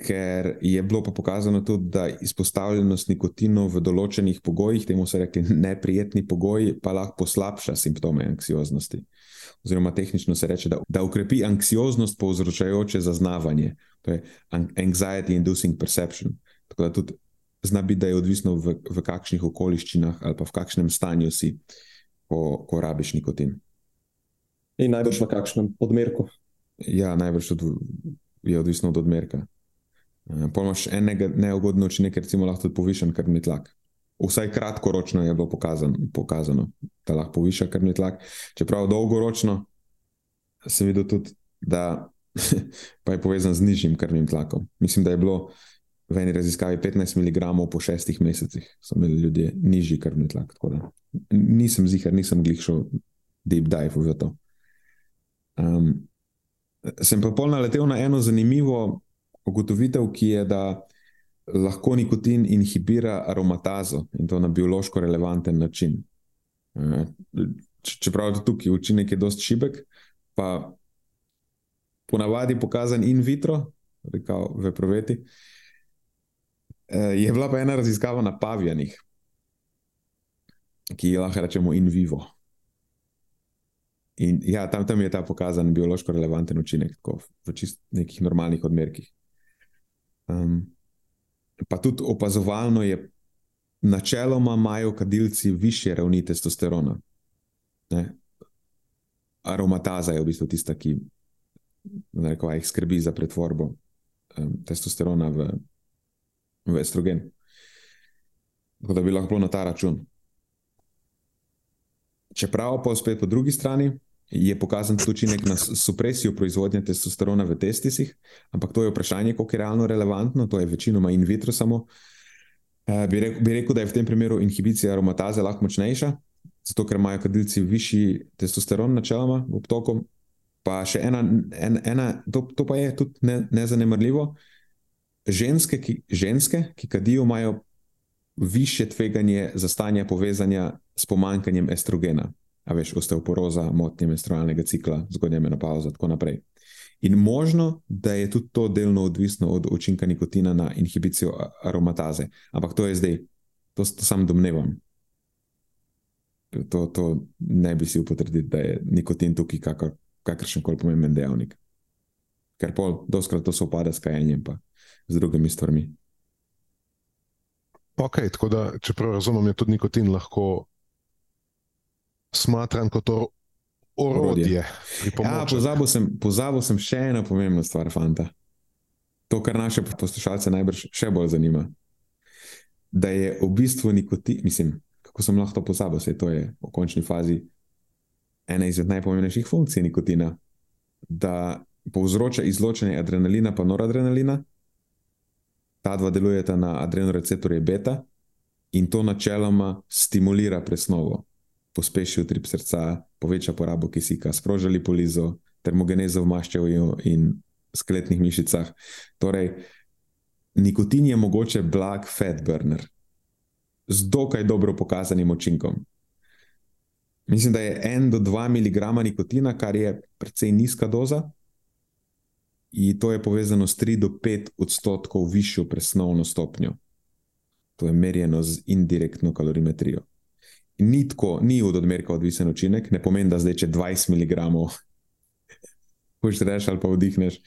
ker je bilo pa pokazano tudi, da izpostavljenost nikotinu v določenih pogojih, temu so rekli neprijetni pogoji, pa lahko poslabša simptome anksioznosti. Oziroma, tehnično se reče, da, da ukrepi anksioznost povzročajoče zaznavanje, to je anxiety inducing perception. Tako da tudi zna biti, da je odvisno v, v kakšnih okoliščinah ali pa v kakšnem stanju si, ko, ko rabiš nikotin. In najbrž v kakšnem odmerku. Ja, najbrž tudi je odvisno od odmerka. Eh, Pomaž enega neugodno učinek, recimo lahko tudi povišen krvni tlak. Vsaj kratkoročno je bilo pokazano, pokazano da lahko poviša krvni tlak. Čeprav dolgoročno sem videl tudi, da *laughs* pa je povezan z nižjim krvnim tlakom. Mislim, da je bilo v eni raziskavi 15 mg po šestih mesecih, so imeli ljudje nižji krvni tlak. Nisem zihar, nisem glih šel deep dive v to. Um, sem pa polno naletel na eno zanimivo ugotovitev, ki je, da lahko nikotin inhibira aromatazo in to na biološko relevanten način. Eh, čeprav je tukaj učinek precej šibek, pa ponavadi pokazan in vitro, rekel v proveti. Eh, je bila pa ena raziskava na pavijanih, ki jo lahko rečemo in vivo. In ja, tam, tam je ta pokazan biološko relevanten učinek, v čist nekih normalnih odmerkih. Um, pa tudi opazovalno je, načeloma imajo kadilci više ravni testosterona. Ne? Aromataza je v bistvu tista, ki nekaj, jih skrbi za pretvorbo um, testosterona v, v estrogen. Tako da bi lahko bilo na ta račun. Čeprav pa spet po drugi strani je pokazan tudi učinek na supresijo proizvodnje testosterona v testisih, ampak to je vprašanje, koliko je realno relevantno, to je večinoma in vitro samo. Uh, bi, rekel, bi rekel, da je v tem primeru inhibicija aromataze lahko močnejša, zato ker imajo kadilci višji testosteron, načeloma v obtoku, Pa še ena, en, ena to, to pa je tudi ne, nezanemrljivo. Ženske ki, ženske, ki kadijo, imajo više tveganje za stanje povezanja s pomankanjem estrogena. A veš, osteoporoza, motnje menstrualnega cikla, zgodnja menopauza in tako naprej. In možno, da je tudi to delno odvisno od učinka nikotina na inhibicijo aromataze. Ampak to je zdaj, to, to sam domnevam. To, to ne bi si upotrdil, da je nikotin tukaj kakor, kakršen koli pomemben dejavnik. Ker pol, doskrat to se upada s kajenjem in z drugimi stvarmi. Ok, tako da, če prav razumem, je tudi nikotin lahko smatran kot or orodje. Ja, pozabil, sem, pozabil sem še eno pomembno stvar, fanta. To, kar naše poslušalce najbrž še bolj zanima. Da je v bistvu nikotin, mislim, kako sem lahko to pozabil, se to je v končni fazi ena izmed najpomembnejših funkcij nikotina, da povzroča izločanje adrenalina pa noradrenalina. Ta dva delujeta na adrenoreceptorje beta in to načeloma stimulira presnovo pospeši utrip srca, poveča porabo kisika, sproža lipolizo, termogenezo v maščevju in skeletnih mišicah. Torej, nikotin je mogoče blag fat burner z dokaj dobro pokazanim učinkom. Mislim, da je 1 do 2 mg nikotina, kar je precej nizka doza, in to je povezano s 3 do 5 odstotkov višjo presnovno stopnjo. To je merjeno z indirektno kalorimetrijo ni tako, ni od odmerka odvisen učinek, ne pomeni, da zdaj če 20 mg reči ali pa vdihneš,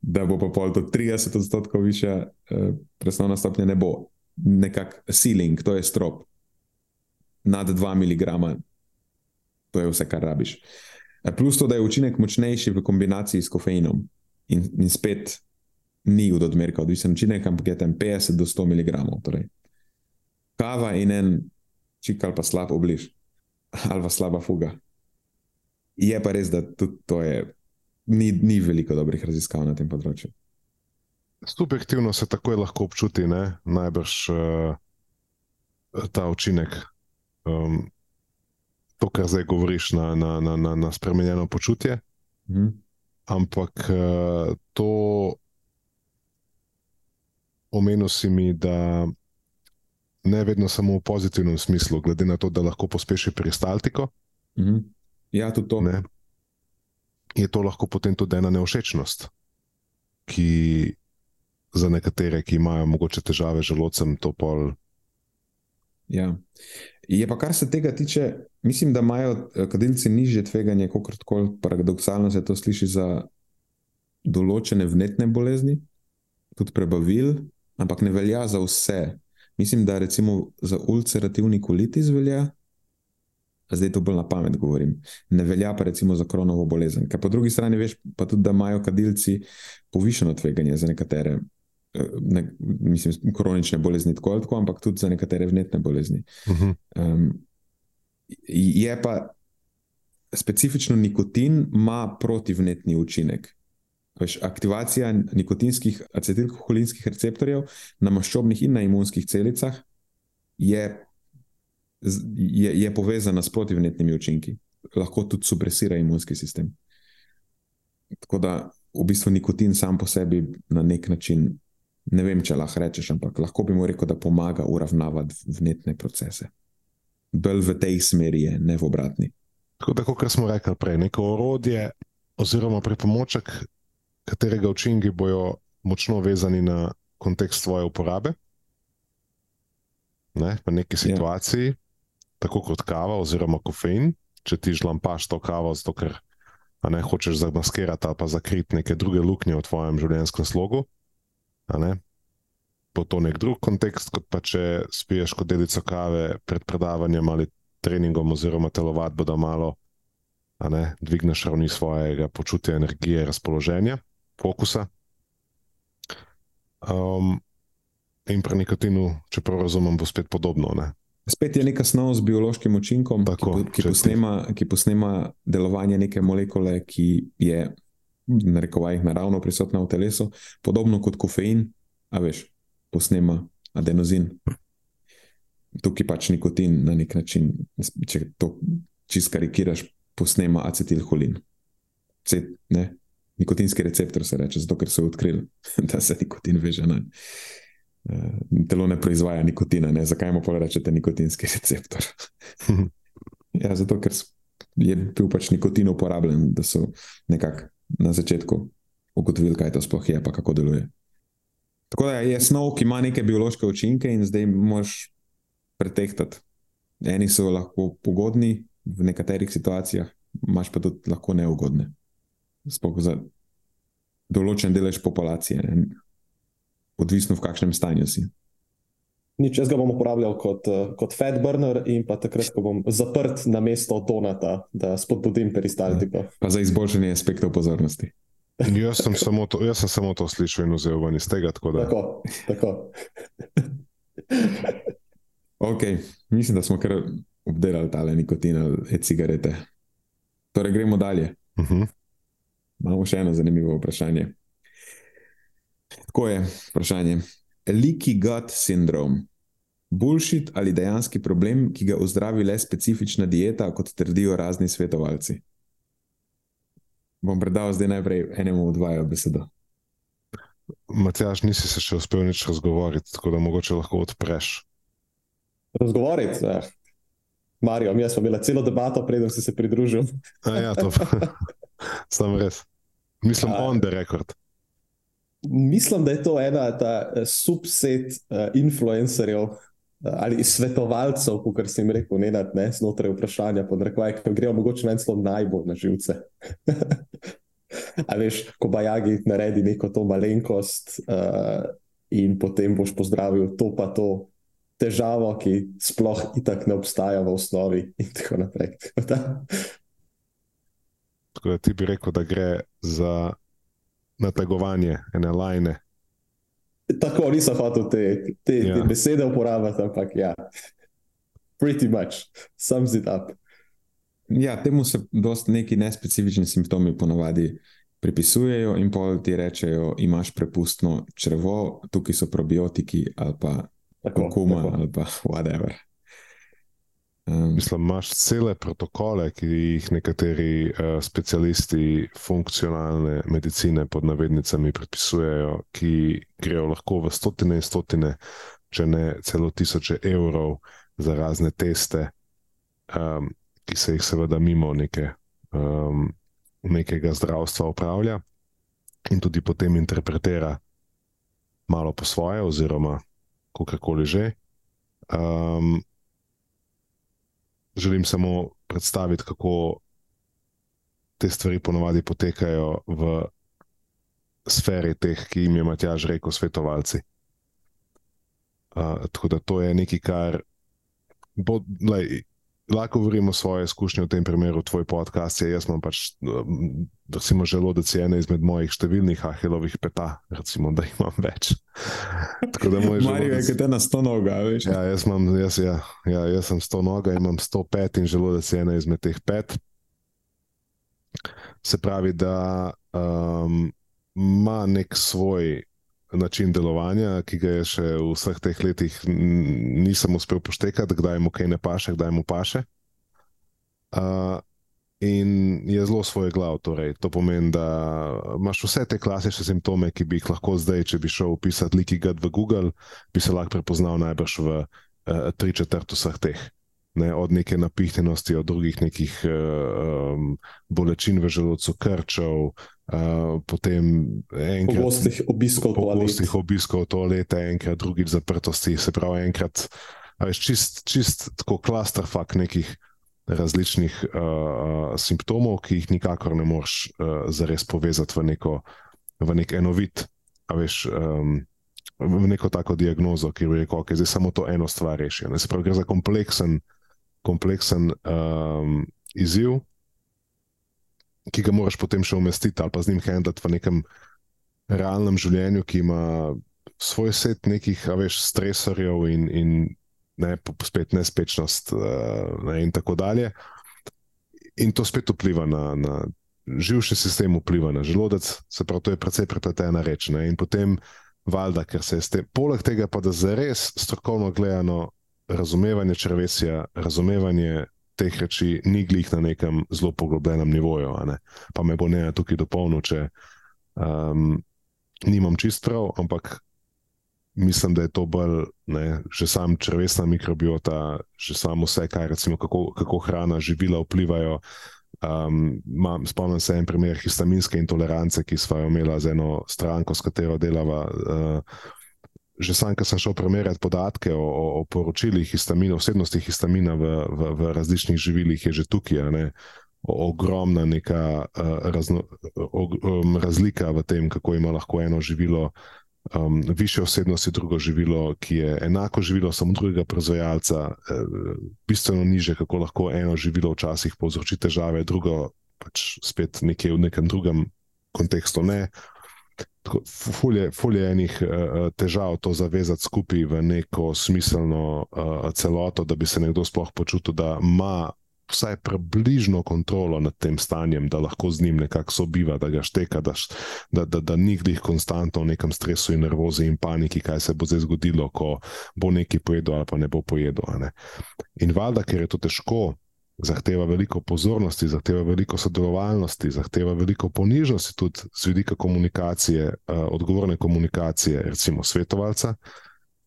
da bo pa pol do 30 odstotkov više uh, presnovna stopnja, ne bo. Nekak ceiling, to je strop. Nad 2 mg, to je vse, kar rabiš. Eh, plus to, da je učinek močnejši v kombinaciji s kofeinom in, in spet ni od odmerka odvisen učinek, ampak je tam 50 do 100 mg. Torej. Kava in en čik ali pa slab obliž, ali pa slaba fuga. Je pa res, da tudi to je, ni, ni veliko dobrih raziskav na tem področju. Subjektivno se takoj lahko občuti, ne? najbrž uh, ta učinek. Um, to, kar zdaj govoriš, na, na, na, na, na spremenjeno počutje. Mhm. Ampak uh, to omenil si mi, da ne vedno samo v pozitivnem smislu, glede na to, da lahko pospeši peristaltiko. Mm -hmm. Ja, tudi to. Ne, je to lahko potem tudi ena neošečnost, ki za nekatere, ki imajo morda težave z želodcem, to pol. Ja. Je pa kar se tega tiče, mislim, da imajo eh, kadilci nižje tveganje, kot koli paradoksalno se to sliši za določene vnetne bolezni, tudi prebavil, ampak ne velja za vse. Mislim, da recimo za ulcerativni kolitis velja, zdaj to bolj na pamet govorim, ne velja pa recimo za kronovo bolezen. Ker po drugi strani veš pa tudi, da imajo kadilci povišeno tveganje za nekatere, eh, ne, mislim, kronične bolezni, tako ali tako, ampak tudi za nekatere vnetne bolezni. Uh -huh. um, je pa specifično nikotin ima protivnetni učinek. Veš, aktivacija nikotinskih acetilkoholinskih receptorjev na maščobnih in na imunskih celicah je, je, je povezana s protivnetnimi učinki, lahko tudi supresira imunski sistem. Tako da v bistvu nikotin sam po sebi na nek način, ne vem, če lahko rečeš, ampak lahko bi mu rekel, da pomaga uravnavati vnetne procese. Bolj v tej smeri je, ne v obratni. Tako da, kot smo rekli prej, neko orodje oziroma pripomoček katerega učinki bodo močno vezani na kontekst svoje uporabe. Ne, v neki ja. situaciji, yeah. tako kot kava oziroma kofein, če ti žlampaš to kavo, zato ker ne hočeš zamaskirati ali pa zakriti neke druge luknje v tvojem življenjskem slogu. Po to nek drug kontekst, kot pa če spiješ kot dedico kave pred predavanjem ali treningom, oziroma telovadbo, da malo ne, dvigneš ravni svojega počutja, energije, razpoloženja fokusa. Um, in pri nikotinu, če prav razumem, bo spet podobno. Ne? Spet je neka snov z biološkim učinkom, Tako, ki, ki, posnema, ki posnema delovanje neke molekule, ki je na rekovajih naravno prisotna v telesu, podobno kot kofein, a veš, posnema adenozin. Tukaj pač nikotin na nek način, če to čisto karikiraš, posnema acetilholin. cet, ne, nikotinski receptor, se reče, zato ker so odkrili, *laughs* da se nikotin veže na. Uh, telo ne proizvaja nikotina, ne? zakaj mu pa rečete nikotinski receptor? *laughs* ja, zato ker je bil pač nikotin uporabljen, da so nekako na začetku ugotovili, kaj to sploh je, pa kako deluje. Tako da je snov, ki ima neke biološke učinke in zdaj moš pretehtati. Eni so lahko pogodni v nekaterih situacijah, imaš pa tudi lahko neugodne. Sploh za določen delež populacije, ne? odvisno v kakšnem stanju si. Nič, jaz ga bom uporabljal kot, uh, kot fat burner in pa takrat, ko bom zaprt na mesto donata, da spodbudim peristaltiko. Pa za izboljšanje aspektov pozornosti. Jaz sem samo to, jaz sem samo to slišal in vzel ven iz tega. Tako da... Tako, tako. ok, mislim, da smo kar obdelali tale nikotin ali e-cigarete. Torej, gremo dalje. Uh -huh. Imamo še eno zanimivo vprašanje. Tako je vprašanje. Leaky gut syndrome. Bullshit ali dejanski problem, ki ga ozdravi le specifična dieta, kot trdijo razni svetovalci? Bom predal zdaj najprej enemu od vaju besedo. Matjaš, nisi se še uspel nič razgovoriti, tako da mogoče lahko odpreš. Razgovoriti? Eh. Marijo, mi smo imeli celo debato, preden si se pridružil. A ja, to sem *laughs* res. Mislim, A, on the record. Mislim, da je to ena ta eh, subset uh, influencerjev uh, ali svetovalcev, kot sem rekel, ne da ne znotraj vprašanja, podrekvaj, ki grejo mogoče meni celo najbolj na živce. *laughs* A veš, ko bajagi naredi neko to malenkost uh, in potem boš pozdravil to pa to težavo, ki sploh itak ne obstaja v osnovi in tako naprej. Tako da ti bi rekel, da gre za nategovanje, ene lajne. Tako nisem hotel te, te, ja. te besede uporabljati, ampak ja, pretty much, sums it up. Ja, temu se dosta neki nespecifični simptomi ponovadi pripisujejo, in pol ti rečejo, imaš prepustno črvo, tukaj so probiotiki ali pa kuma ali pa whatever. Um, Mislim, imaš cele protokole, ki jih nekateri uh, specialisti funkcionalne medicine pod navednicami predpisujejo, ki grejo lahko v stotine in stotine, če ne celo tisoče evrov za razne teste, um, ki se jih seveda mimo neke, um, nekega zdravstva upravlja in tudi potem interpretira malo po svoje, oziroma kako koli že. Um, želim samo predstaviti, kako te stvari ponovadi potekajo v sferi teh, ki jim je Matjaž rekel, svetovalci. Uh, tako da to je nekaj, kar bo, lej, lahko govorimo svoje izkušnje v tem primeru, tvoj podcast. Je, jaz imam pač, recimo, želodec je ena izmed mojih številnih ahilovih peta, recimo, da imam več. Tako da moj želodec... je, kot ena sto noga, veš. Ja, jaz, imam, jaz, ja, ja, jaz sem sto noga, imam sto pet in želodec je ena izmed teh pet. Se pravi, da um, ima nek svoj način delovanja, ki ga je še v vseh teh letih nisem uspel poštekati, kdaj mu kaj ne paše, kdaj mu paše. Uh, in je zelo svoj glav. Torej. To pomeni, da imaš vse te klasične simptome, ki bi jih lahko zdaj, če bi šel pisati Liki Gud v Google, bi se lahko prepoznal najbrž v uh, tri četrt vseh teh ne, od neke napihnjenosti, od drugih nekih um, bolečin v želodcu, krčev, uh, potem enkrat pogostih obiskov toaleta. Pogostih obiskov toaleta, enkrat drugič zaprtosti, se pravi, enkrat, veš, čist, čist tako klastrofak nekih različnih uh, simptomov, ki jih nikakor ne moreš uh, zares povezati v, neko, v nek enovit, a veš. Um, V neko tako diagnozo, ki je rekel, da okay, je samo to eno stvar rešeno. Se pravi, gre za kompleksen kompleksen um, izziv, ki ga moraš potem še umestiti ali pa z njim handlati v nekem realnem življenju, ki ima svoj set nekih, a veš, stresorjev in, in ne, spet nespečnost uh, ne, in tako dalje. In to spet vpliva na, na živčni sistem, vpliva na želodec, se pravi, to je precej prepletena reč. Ne, in potem, valjda, ker se je s tem, poleg tega pa da zares strokovno gledano razumevanje črvesja, razumevanje teh reči ni glih na nekem zelo poglobljenem nivoju. Pa me bo ne tukaj dopolnil, če um, nimam čist prav, ampak mislim, da je to bolj, ne, že sam črvesna mikrobiota, že samo vse, kaj recimo, kako, kako hrana, živila vplivajo. Um, mam, spomnim se en primer histaminske intolerance, ki smo jo imeli z eno stranko, s katero delava. Uh, že sam, ker sem šel primerjati podatke o, o, o poročilih histamina, vsebnosti histamina v, v, v različnih živilih, je že tukaj. Ogromna neka uh, razno, og, um, razlika v tem, kako ima lahko eno živilo uh, um, više osebnosti, drugo živilo, ki je enako živilo, samo drugega proizvajalca, eh, bistveno niže, kako lahko eno živilo včasih povzroči težave, drugo pač spet nekje v nekem drugem kontekstu. Ne. Fulje, fulje enih uh, težav to zavezati skupaj v neko smiselno uh, celoto, da bi se nekdo sploh počutil, da ima vsaj približno kontrolo nad tem stanjem, da lahko z njim nekako sobiva, da ga šteka, da, da, da, da ni glih konstantno v nekem stresu in nervozi in paniki, kaj se bo zdaj zgodilo, ko bo nekaj pojedel ali pa ne bo pojedel. Ne. In valjda, ker je to težko. Zahteva veliko pozornosti, zahteva veliko sodelovalnosti, zahteva veliko ponižnosti, tudi z vidika komunikacije, uh, odgovorne komunikacije, recimo svetovalca.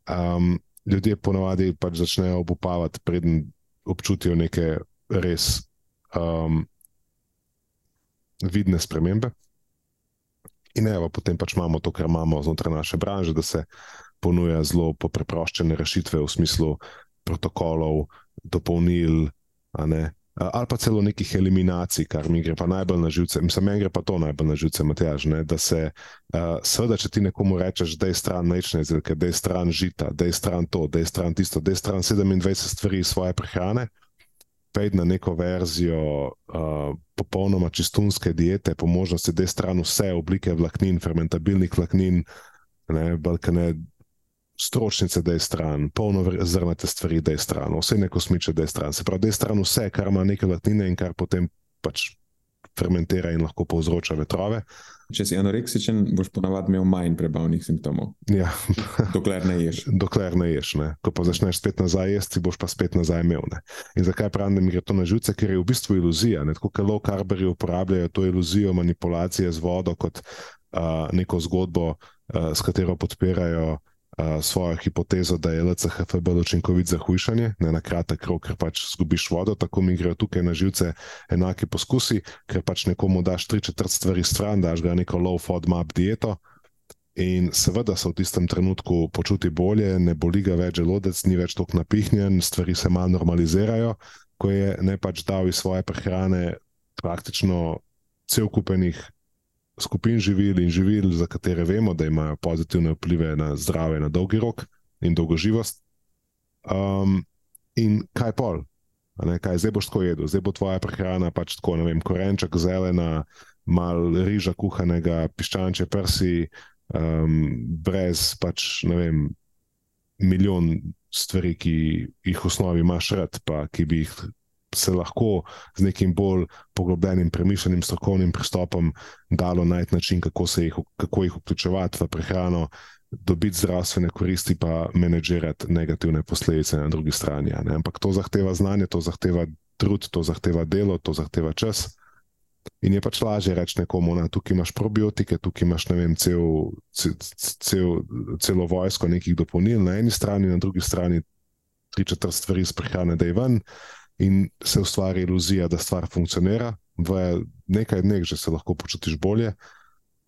Um, ljudje ponavadi pač začnejo obupavati, preden občutijo neke res um, vidne spremembe. In evo, potem pač imamo to, kar imamo znotraj naše branže, da se ponuja zelo preproščene rešitve v smislu protokolov, dopolnil, ali pa celo nekih eliminacij, kar mi gre pa najbolj na živce. Mislim, meni gre pa to najbolj na živce, Matjaž, ne? da se, uh, seveda, če ti nekomu rečeš, da je stran nečne izdelke, da je stran žita, da je stran to, da je stran tisto, da je stran 27 stvari svoje prehrane, pejti na neko verzijo uh, popolnoma čistunske diete, po možnosti, da je stran vse oblike vlaknin, fermentabilnih vlaknin, ne, balkane, stročnice, da je stran, polno zrnate stvari, da je stran, vse neko smiče, da je stran. Se pravi, da je stran vse, kar ima neke vlaknine in kar potem pač fermentira in lahko povzroča vetrove. Če si anoreksičen, boš ponavadi imel manj prebavnih simptomov. Ja. *laughs* Dokler ne ješ. Dokler ne ješ. Ne. Ko pa začneš spet nazaj jesti, boš pa spet nazaj imel. Ne. In zakaj pravim, da mi gre to na živce, ker je v bistvu iluzija. Tako kot low carberi uporabljajo to iluzijo manipulacije z vodo kot uh, neko zgodbo, uh, s katero podpirajo svojo hipotezo, da je LCHF bolj učinkovit za hujšanje, ne na kratek rok, ker pač zgubiš vodo, tako mi grejo tukaj na živce enake poskusi, ker pač nekomu daš tri četrt stvari stran, daš ga neko low FODMAP dieto. In seveda se v tistem trenutku počuti bolje, ne boli ga več želodec, ni več tako napihnjen, stvari se malo normalizirajo, ko je ne pač dal iz svoje prehrane praktično cel kupenih skupin živil in živil, za katere vemo, da imajo pozitivne vplive na zdravje na dolgi rok in dolgoživost. Um, in kaj pol? Ne, kaj zdaj boš tako jedel, zdaj bo tvoja prehrana pač tako, ne vem, korenček zelena, malo riža kuhanega, piščanče prsi, um, brez pač ne vem, milijon stvari, ki jih v osnovi imaš rad, pa ki bi jih se lahko z nekim bolj poglobljenim, premišljenim, strokovnim pristopom dalo najti način, kako, jih, kako jih vključevati v prehrano, dobiti zdravstvene koristi, pa menedžirati negativne posledice na drugi strani. Ampak to zahteva znanje, to zahteva trud, to zahteva delo, to zahteva čas. In je pač lažje reči nekomu, da tukaj imaš probiotike, tukaj imaš vem, cel, cel, cel, celo vojsko nekih dopolnil na eni strani, na drugi strani tri četrt stvari iz prehrane, da je ven in se ustvari iluzija, da stvar funkcionira, v nekaj dneh že se lahko počutiš bolje,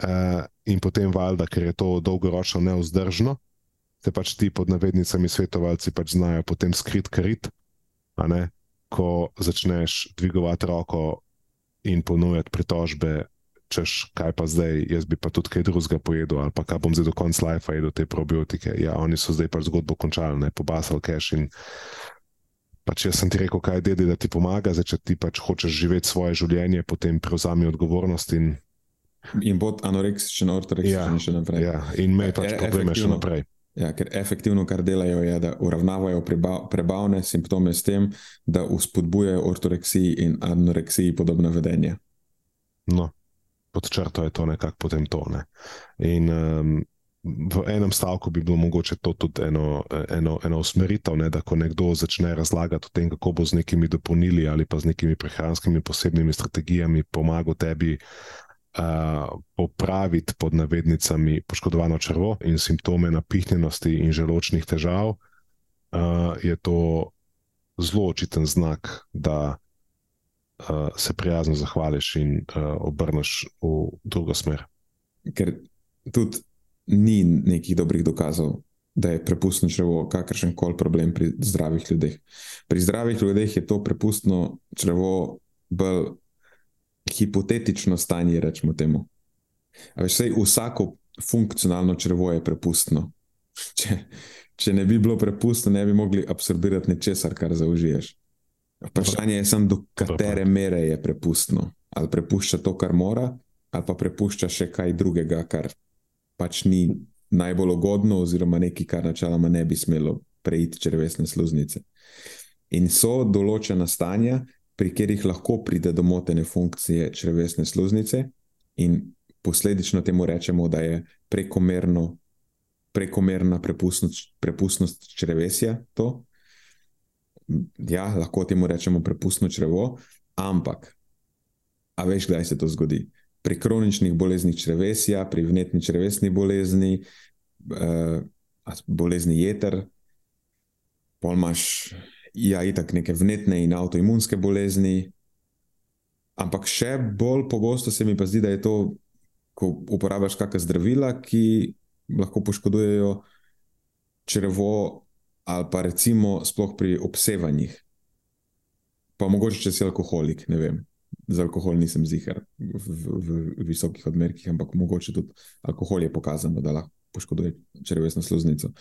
uh, in potem valjda, ker je to dolgoročno neuzdržno, te pač ti pod navednicami svetovalci pač znajo potem skrit krit, ko začneš dvigovati roko in ponujati pritožbe. Češ, kaj pa zdaj, jaz bi pa tudi kaj drugega pojedel, ali pa kaj bom zdaj do konca life jedel te probiotike. Ja, oni so zdaj pač zgodbo končali, ne pobasal cache in pač jaz sem ti rekel, kaj je dedi, da ti pomaga, zdaj če ti pač hočeš živeti svoje življenje, potem prevzami odgovornost. In, in bod anoreksičen, ortoreksičen ja, še naprej. Ja, in me pač e, probleme še naprej. Ja, ker efektivno, kar delajo, je, da uravnavajo prebavne simptome s tem, da uspodbujajo ortoreksiji in anoreksiji podobno vedenje. No, pod črto je to nekako potem to. Ne. In um, v enem stavku bi bilo mogoče to tudi eno, eno, eno usmeritev, ne, da ko nekdo začne razlagati o tem, kako bo z nekimi dopolnili ali pa z nekimi prehranskimi posebnimi strategijami pomagal tebi uh, popraviti pod navednicami poškodovano črvo in simptome napihnjenosti in želočnih težav, uh, je to zelo očiten znak, da uh, se prijazno zahvališ in uh, obrneš v drugo smer. Ker tudi ni nekih dobrih dokazov, da je prepustno črevo kakršen koli problem pri zdravih ljudeh. Pri zdravih ljudeh je to prepustno črevo bolj hipotetično stanje, rečemo temu. Veš, sej, vsako funkcionalno črevo je prepustno. *laughs* Če, če ne bi bilo prepustno, ne bi mogli absorbirati ničesar, kar zaužiješ. Vprašanje je samo, do katere mere je prepustno. Ali prepušča to, kar mora, ali pa prepušča še kaj drugega, kar pač ni najbolj ugodno, oziroma nekaj, kar načeloma ne bi smelo preiti črvesne sluznice. In so določena stanja, pri katerih lahko pride do motene funkcije črvesne sluznice, in posledično temu rečemo, da je prekomerno, prekomerna prepustnost, prepustnost črvesja. To. Ja, lahko temu rečemo prepustno črevo, ampak, a veš, kdaj se to zgodi? Pri kroničnih boleznih črvesja, pri vnetni črvesni bolezni, uh, bolezni jeter, pol imaš, ja, itak neke vnetne in avtoimunske bolezni. Ampak še bolj pogosto se mi pa zdi, da je to, ko uporabljaš kakšna zdravila, ki lahko poškodujejo črvo, ali pa recimo sploh pri obsevanjih. Pa mogoče, če si alkoholik, ne vem z alkoholom nisem zihar v, v, v visokih odmerkih, ampak mogoče tudi alkohol je pokazano, da lahko poškoduje črvesno sluznico.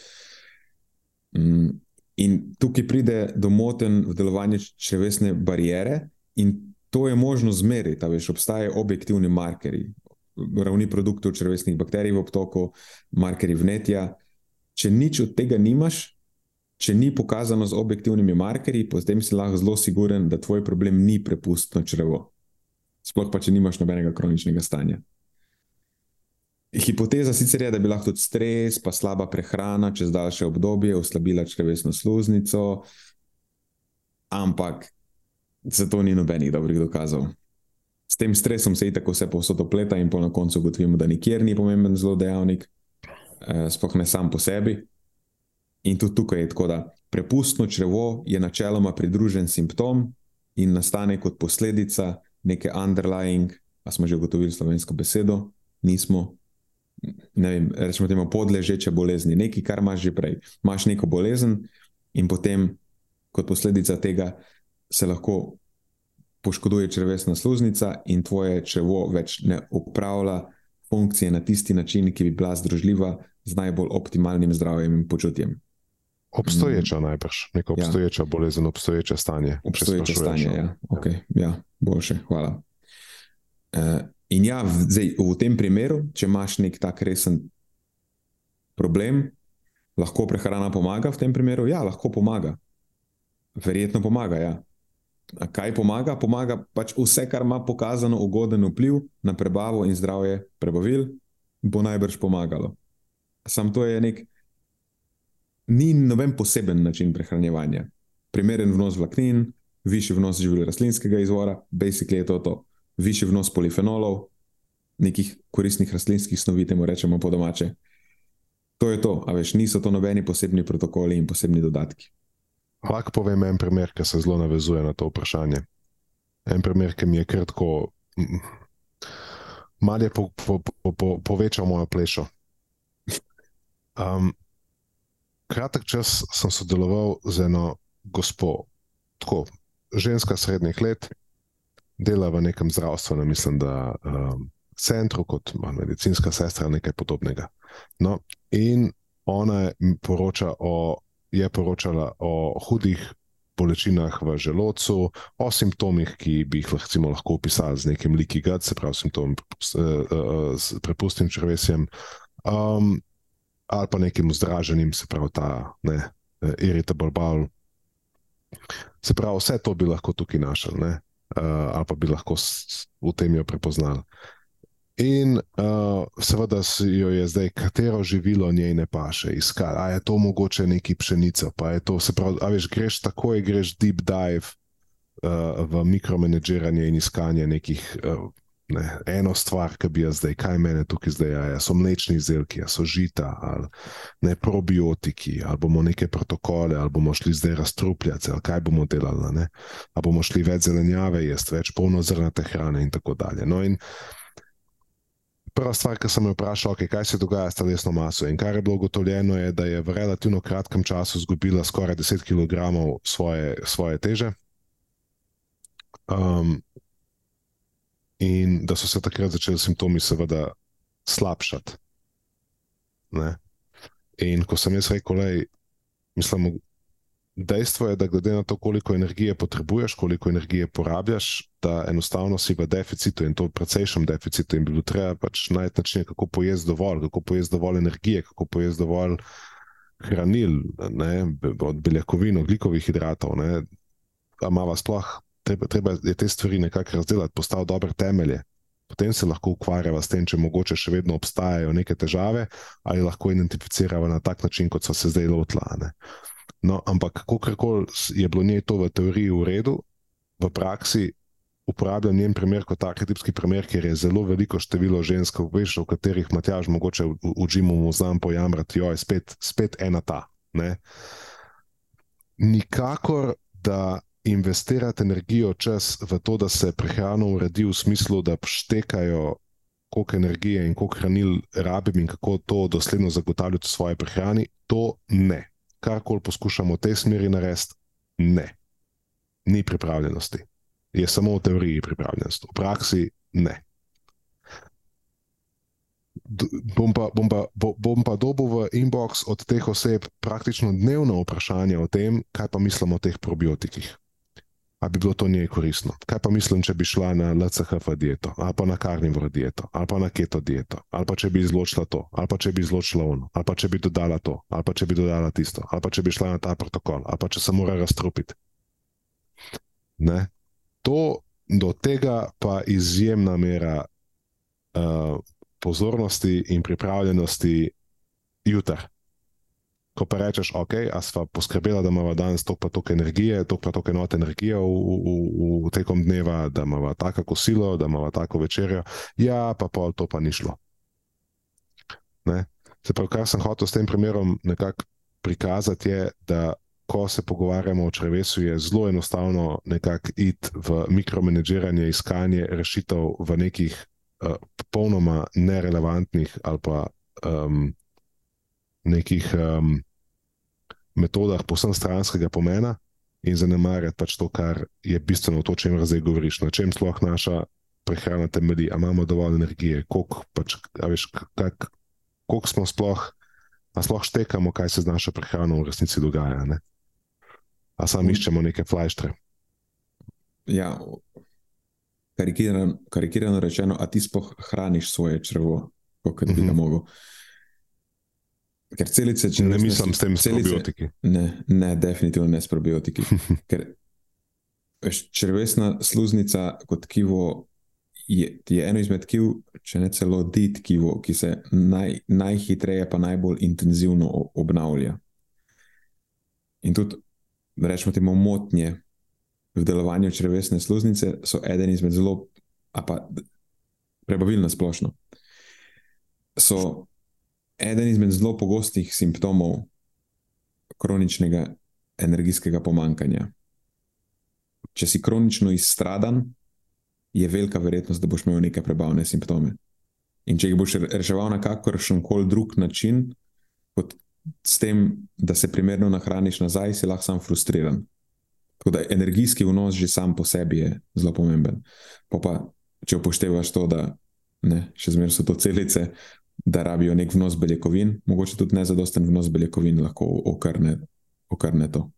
Mm, in tukaj pride do moten v delovanju črvesne barijere, in to je možno zmeriti. Veš, obstajajo objektivni markerji, ravni produktov črvesnih bakterij v obtoku, markerji vnetja. Če nič od tega nimaš, če ni pokazano z objektivnimi markerji, potem si lahko zelo siguren, da tvoj problem ni prepustno črevo. Sploh pa, če nimaš nobenega kroničnega stanja. Hipoteza sicer je, da bi lahko tudi stres, pa slaba prehrana čez daljše obdobje oslabila črvesno sluznico, ampak za to ni nobenih dobrih dokazov. S tem stresom se tako vse povsod opleta, in po na koncu ugotovimo, da nikjer ni pomemben zelo dejavnik, eh, sploh ne sam po sebi. In tudi tukaj je tako, da prepustno črevo je načeloma pridružen simptom in nastane kot posledica neke underlying, a smo že ugotovili slovensko besedo, nismo. Vem, rečemo temu podležeče bolezni, nekaj, kar imaš že prej. Imáš neko bolezen in potem, kot posledica tega, se lahko poškoduje črvesna sluznica in tvoje črevo več ne upravlja funkcije na tisti način, ki bi bila združljiva z najbolj optimalnim zdravjem in počutjem. Obstoječa najbrž, neko ja. obstoječa ja. bolezen, obstoječe stanje. Obstoječe stanje, ja. Okay. ja, boljše, hvala. Uh, in ja, v, zdaj, v tem primeru, če imaš nek tak resen problem, lahko prehrana pomaga v tem primeru? Ja, lahko pomaga. Verjetno pomaga, ja. A kaj pomaga? Pomaga pač vse, kar ima pokazano ugoden vpliv na prebavo in zdravje prebavil, bo najbrž pomagalo. Sam to je nek ni noben poseben način prehranevanja. Primeren vnos vlaknin, višji vnos živil rastlinskega izvora, basically je to to. Višji vnos polifenolov, nekih koristnih rastlinskih snovi, temu rečemo po domače. To je to, a veš, niso to nobeni posebni protokoli in posebni dodatki. Lahko povem en primer, ki se zelo navezuje na to vprašanje. En primer, ki mi je kratko, malo je po, po, po, po, povečal mojo plešo. Um, kratek čas sem sodeloval z eno gospo, tako ženska srednjih let, dela v nekem zdravstvenem, mislim, da um, centru kot medicinska sestra ali nekaj podobnega. No, in ona je, poroča o, je poročala o hudih bolečinah v želodcu, o simptomih, ki bi jih lahko, lahko opisali z nekim liki gad, se pravi, simptom s, s prepustnim črvesjem. Um, ali pa nekim vzdraženim, se pravi ta ne, eh, irritable bowel. Se pravi, vse to bi lahko tukaj našel, uh, ali pa bi lahko v tem jo prepoznal. In uh, seveda jo je zdaj, katero živilo njej ne paše, iskati. A je to mogoče neki pšenica, pa je to, se pravi, a veš, greš takoj, greš deep dive uh, v mikromanagiranje in iskanje nekih. Uh, ne, eno stvar, ki bi jo zdaj, kaj meni tukaj zdaj ja, so mlečni izdelki, ja, so žita, ali ne probiotiki, ali bomo neke protokole, ali bomo šli zdaj razstrupljati, ali kaj bomo delali, ali bomo šli več zelenjave, jesti več polnozrnate hrane in tako dalje. No, in prva stvar, ki sem jo vprašal, okay, kaj se dogaja s telesno maso. In kar je bilo ugotovljeno, je, da je v relativno kratkem času izgubila skoraj 10 kg svoje, svoje teže. Um, in da so se takrat začeli simptomi, seveda, slabšati. Ne? In ko sem jaz rekel, da mislim, Dejstvo je, da glede na to, koliko energije potrebuješ, koliko energije porabljaš, da enostavno si v deficitu in to v precejšnjem deficitu, in bi bilo treba pač najti način, kako pojesti dovolj, kako pojesti dovolj energije, kako pojesti dovolj hranil, ne, od beljakovin, oglikovih hidratov. Ampak sploh treba, treba je te stvari nekako razdeliti, postaviti dobre temelje. Potem se lahko ukvarjava s tem, če mogoče še vedno obstajajo neke težave, ali lahko identificiramo na tak način, kot so se zdaj lotila. No, ampak, kako je bilo njej to v teoriji v redu, v praksi uporabljam njen primer kot arhetipski primer, ker je zelo veliko število žensk, veš, o katerih Matjaž mogoče učimo mu znam pojamrati, jo je spet, spet ena ta. Ne? Nikakor, da investirate energijo čas v to, da se prehrano uredi v smislu, da štekajo. Koliko energije in koliko hranil rabim, in kako to dosledno zagotavljati v svoji prehrani, to ne karkoli poskušamo v tej smeri narediti, ne. Ni pripravljenosti. Je samo v teoriji pripravljenost, v praksi ne. Bom pa, bom, pa, bom pa dobil v inbox od teh oseb praktično dnevno vprašanje o tem, kaj pa mislimo o teh probiotikih ali bi bilo to njej koristno. Kaj pa mislim, če bi šla na LCHF dieto, ali pa na karnivoro dieto, ali pa na keto dieto, ali pa če bi izločila to, ali pa če bi izločila ono, ali pa če bi dodala to, ali pa če bi dodala tisto, ali pa če bi šla na ta protokol, ali pa če se mora razstrupiti. Ne? To do tega pa izjemna mera uh, pozornosti in pripravljenosti jutra ko pa rečeš, ok, a sva poskrbela, da imamo danes toliko, toliko energije, toliko, toliko enot energije v, v, v, tekom dneva, da imamo tako kosilo, da imamo tako večerjo, ja, pa pol to pa ni šlo. Ne? Se pravi, kar sem hotel s tem primerom nekako prikazati, je, da ko se pogovarjamo o črevesu, je zelo enostavno nekako iti v mikromanagiranje, iskanje rešitev v nekih uh, popolnoma nerelevantnih ali pa um, nekih um, metodah posebno stranskega pomena in zanemarjati pač to, kar je bistveno, to, o čem zdaj govoriš, na čem sploh naša prehrana temelji, ali imamo dovolj energije, koliko pač, smo sploh, a sploh štekamo, kaj se z našo prehrano v resnici dogaja. Ne? A sami mm. iščemo neke flashtre. Ja, karikirano, karikirano rečeno, a ti sploh hraniš svoje črvo, kot bi mm -hmm. ga mogel. Ker celice, če ne mislim s tem, s probiotiki. Ne, ne, definitivno ne s probiotiki. *laughs* Ker črvesna sluznica kot kivo je, je eno izmed kiv, če ne celo dit kivo, ki se naj, najhitreje, pa najbolj intenzivno obnavlja. In tudi, rečemo, temu motnje v delovanju črvesne sluznice so eden izmed zelo, a pa prebavilno splošno. So eden izmed zelo pogostih simptomov kroničnega energijskega pomankanja. Če si kronično izstradan, je velika verjetnost, da boš imel neke prebavne simptome. In če jih boš reševal na kakršen koli drug način, kot s tem, da se primerno nahraniš nazaj, si lahko sam frustriran. Tako da energijski vnos že sam po sebi je zelo pomemben. Pa, pa če upoštevaš to, da ne, še zmeraj so to celice, da rabijo nek vnos beljakovin, mogoče tudi nezadosten vnos beljakovin lahko okrne, okrne to.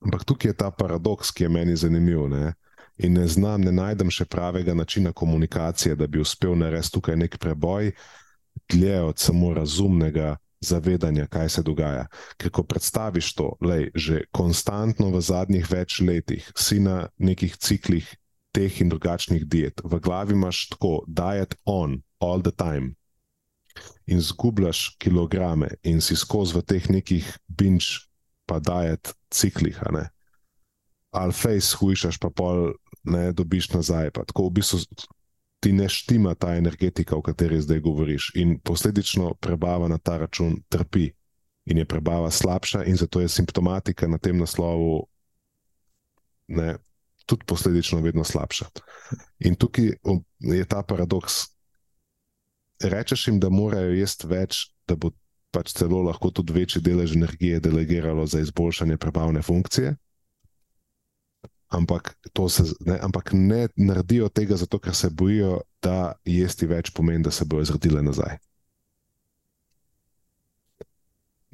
Ampak tukaj je ta paradoks, ki je meni zanimiv. Ne? In ne znam, ne najdem še pravega načina komunikacije, da bi uspel narediti tukaj nek preboj, dlje od samo razumnega zavedanja, kaj se dogaja. Ker ko predstaviš to, lej, že konstantno v zadnjih več letih si na nekih ciklih teh in drugačnih diet. V glavi imaš tako, diet on, all the time. In zgubljaš kilograme, in si skozi v teh nekih binč, pa diet ciklih. Ali face hujšaš, pa pol ne dobiš nazaj. Pa. Tako v bistvu ti ne štima ta energetika, o kateri zdaj govoriš. In posledično prebava na ta račun trpi in je prebava slabša, in zato je simptomatika na tem naslovu ne, tudi posledično vedno slabša. In tukaj je ta paradoks. Rečeš jim, da morajo jesti več, da bo pač celo lahko tudi večji delež energije delegiralo za izboljšanje prebavne funkcije. Ampak, se, ne, ampak ne naredijo tega, zato ker se bojijo, da jesti več pomeni, da se bodo zrodile nazaj.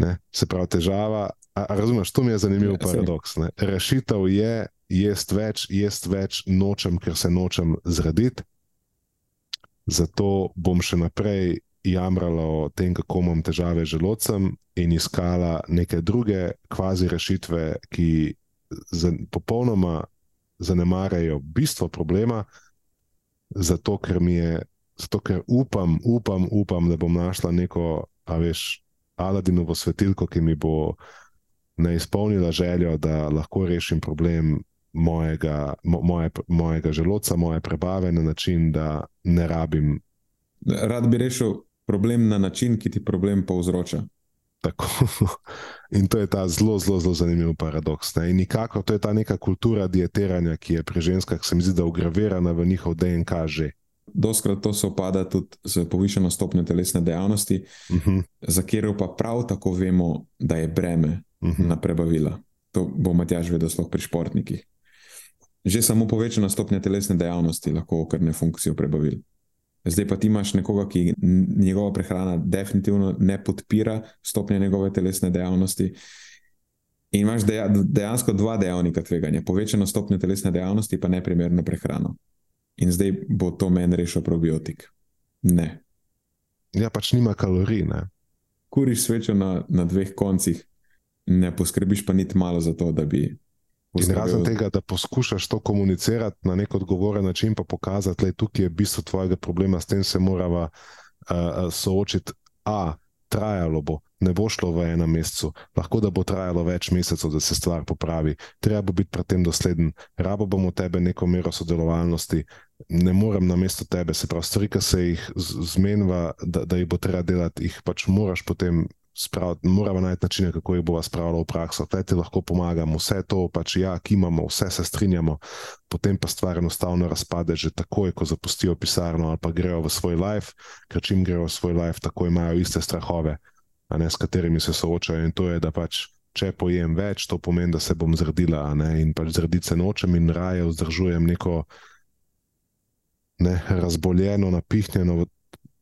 Ne? Se pravi, težava. A, a razumeš, to mi je zanimiv ja, paradoks. Ne? Rešitev je, jesti več, jesti več, nočem, ker se nočem zrediti. Zato bom še naprej jamrala o tem, kako imam težave z želodcem, in iskala neke druge kvazi rešitve, ki za, popolnoma zanemarjajo bistvo problema, zato ker mi je, zato ker upam, upam, upam, da bom našla neko, a veš. Aladinovo svetilko, ki mi bo ne izpolnila željo, da lahko rešim problem mojega, mo, moje, mojega želodca, moje prebave na način, da ne rabim. Rad bi rešil problem na način, ki ti problem povzroča. Tako. In to je ta zelo, zelo, zelo zanimiv paradoks. Ne? In nikako to je ta neka kultura dietiranja, ki je pri ženskah, se mi zdi, da je ugravirana v njihov DNK že. Doskrat to se opada tudi z povišeno stopnjo telesne dejavnosti, uh mhm. -huh. za katero pa prav tako vemo, da je breme uh Mhm. -huh. na prebavila. To bo Matjaž vedel, sploh pri športnikih. Že samo povečana stopnja telesne dejavnosti lahko okrne funkcijo prebavil. Zdaj pa ti imaš nekoga, ki njegova prehrana definitivno ne podpira stopnje njegove telesne dejavnosti. In imaš dejansko dva dejavnika tveganja: povečano stopnjo telesne dejavnosti, pa neprimerno prehrano in zdaj bo to meni rešil probiotik. Ne. Ja, pač nima kalorij. Ne? Kuriš svečo na, na dveh koncih, ne poskrbiš pa niti malo za to, da bi. In razen tega, da poskušaš to komunicirati na nek odgovoren način, pa pokazati, da je tukaj bistvo tvojega problema, s tem se moramo uh, soočiti. A, trajalo bo, ne bo šlo v enem mesecu, lahko da bo trajalo več mesecev, da se stvar popravi. Treba bo biti pri tem dosleden, rabo bomo tebe neko mero sodelovalnosti, ne morem na mesto tebe, se pravi, stvari, ki se jih zmenjava, da, da jih bo treba delati, jih pač moraš potem. Spraviti, moramo najti načine, kako jih bomo spravili v prakso. Tukaj ti lahko pomagamo, vse to, pač ja, ki imamo, vse se strinjamo, potem pa stvar enostavno razpade, že takoj, ko zapustijo pisarno ali pa grejo v svoj life, ker čim grejo v svoj life, tako imajo iste strahove, ne, s katerimi se soočajo. In to je, da pač, če pojem več, to pomeni, da se bom zredila ne, in pač zrediti se nočem in raje vzdržujem neko ne, razboljeno, napihnjeno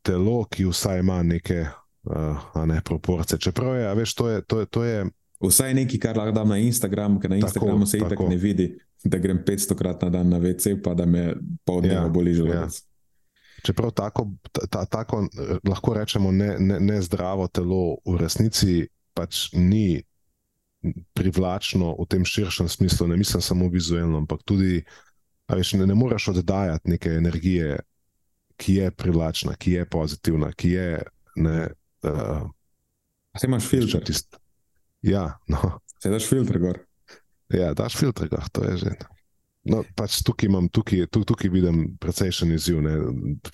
telo, ki vsaj ima neke uh, ne, proporcije. Čeprav je, veš, to je. To je, to je Vsaj nekaj, kar lahko dam na Instagram, ker na Instagramu tako, se itak tako. ne vidi, da grem 500 krat na dan na WC, pa da me poldneva ja, boli želodec. Ja. Čeprav tako, ta, tako lahko rečemo, ne, ne, ne zdravo telo v resnici pač ni privlačno v tem širšem smislu, ne mislim samo vizualno, ampak tudi, veš, ne, ne moreš oddajati neke energije, ki je privlačna, ki je pozitivna, ki je. Ne, uh, Se imaš filter? Tist, ja, no. Se daš filter gor. Ja, daš filter gor, to je že. No, pač tukaj, imam, tukaj, tukaj, tukaj vidim precejšen izziv.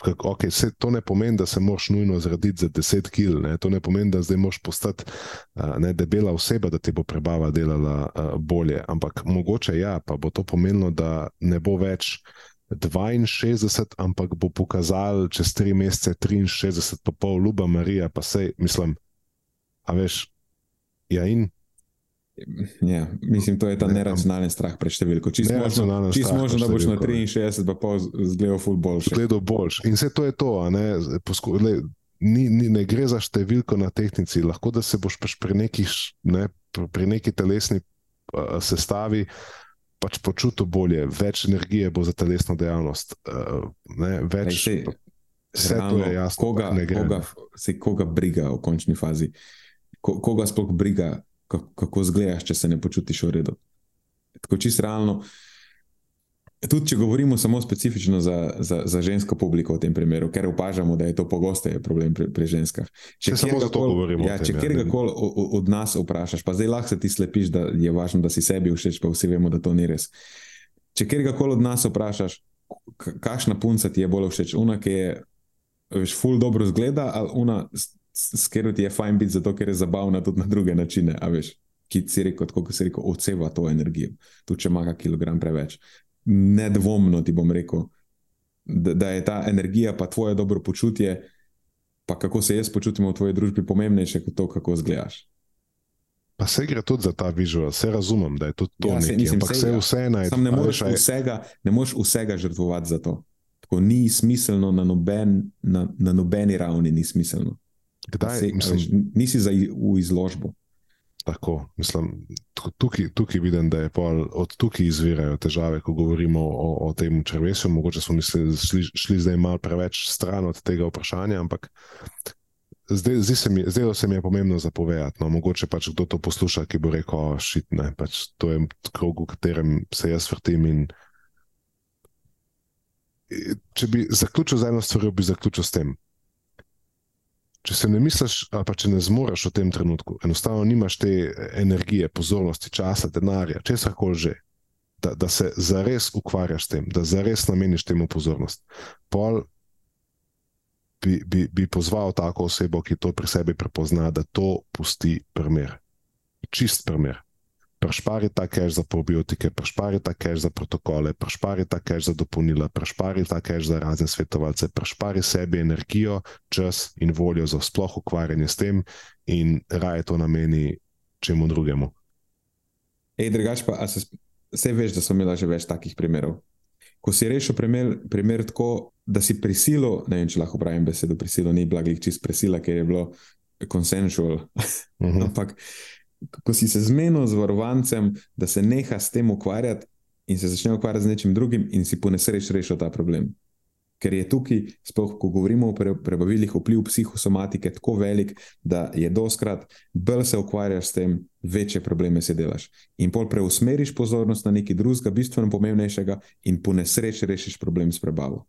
Okay, se, to ne pomeni, da se moraš nujno zrediti za 10 kg, to ne pomeni, da zdaj moraš postati uh, ne, debela oseba, da ti bo prebava delala uh, bolje. Ampak mogoče ja, pa bo to pomenilo, da ne bo več 62, ampak bo pokazal čez 3 mesece 63, pa pol ljuba Marija, pa sej, mislim, a veš, ja in. Ja, mislim, to je ta neracionalen strah pred številko. Čisto možno, čist možno da boš na 63, pa pol zgledal ful boljši. Zgledal boljši. In vse to je to, ne, Posku, le, ni, ni, ne gre za številko na tehnici, lahko da se boš pač pri neki, ne, pri neki telesni uh, sestavi pač počutil bolje, več energije bo za telesno dejavnost, uh, ne, več. Vse to je jasno. Koga, koga, se, koga briga v končni fazi? Ko, koga sploh briga, kako, kako zgledaš, če se ne počutiš v redu? Tako čisto realno. Tudi, če govorimo samo specifično za, za, za žensko publiko v tem primeru, ker opažamo, da je to pogosteje problem pri, pri ženskah. Če samo za to govorimo. Ja, tem, če ja, kjerkoli od nas vprašaš, pa zdaj lahko se ti slepiš, da je važno, da si sebi všeč, pa vsi vemo, da to ni res. Če kjerkoli od nas vprašaš, kakšna punca ti je bolj všeč, una, ki je veš, ful dobro zgleda, ali una, s, katero ti je fajn biti, zato ker je zabavna tudi na druge načine, a veš, ki si rekel, tako kot si rekel, odseva to energijo, tudi če ima kilogram preveč. Nedvomno ti bom rekel, da, da je ta energija, pa tvoje dobro počutje, pa kako se jaz počutim v tvoji družbi, pomembnejše kot to, kako izgledaš. Pa se gre tudi za ta vizual, vse razumem, da je tudi to Ja, nekaj, mislim, ampak vse vseeno je. Sam ne moreš veš, a je- vsega, ne moreš vsega žrtvovati za to. Tako ni smiselno na, noben, na, na nobeni ravni, ni smiselno. Kdaj, Vse- mislim, nisi za v izložbo. Tako, mislim, tukaj, tukaj vidim, da je pol, od tukaj izvirajo težave, ko govorimo o, o tem črvesju. Mogoče smo mislili, šli, šli zdaj malo preveč stran od tega vprašanja, ampak zdaj, zdi se mi, zdelo se mi je pomembno zapovedati. No, mogoče pač kdo to posluša, ki bo rekel: šitne, pač to je krog, v katerem se jaz vrtim. In, če bi zaključil z eno stvarjo, bi zaključil s tem. Če se ne misliš, ali pa če ne zmoriš v tem trenutku, enostavno nimaš te energije, pozornosti, časa, denarja, česar koli že, da, da se zares ukvarjaš s tem, da zares nameniš temu pozornost. Pol bi, bi, bi pozval tako osebo, ki to pri sebi prepozna, da to pusti primer. Čist primer. Prešpari ta cache za probiotike, prešpari ta cache za protokole, prešpari ta cache za dopolnila, prešpari ta cache za razne svetovalce, prešpari sebi energijo, čas in voljo za sploh ukvarjanje s tem, in raje to nameni čemu drugemu. Ej, drugač pa, se vse veš, da smo imeli že več takih primerov. Ko si rešil primer, primer tako, da si prisilil, ne vem, če lahko pravim besedo, prisilil ni bila glih čist prisila, ker je bilo consensual, Uh *laughs* -huh. ampak ko si se zmenil z varovancem, da se neha s tem ukvarjati in se začne ukvarjati z nečim drugim, in si po nesreči rešil ta problem. Ker je tukaj, sploh ko govorimo o pre, prebavilih, vpliv psihosomatike tako velik, da je doskrat, bolj se ukvarjaš s tem, večje probleme si delaš. In pol preusmeriš pozornost na nekaj drugega, bistveno pomembnejšega, in po nesreči rešiš problem s prebavo.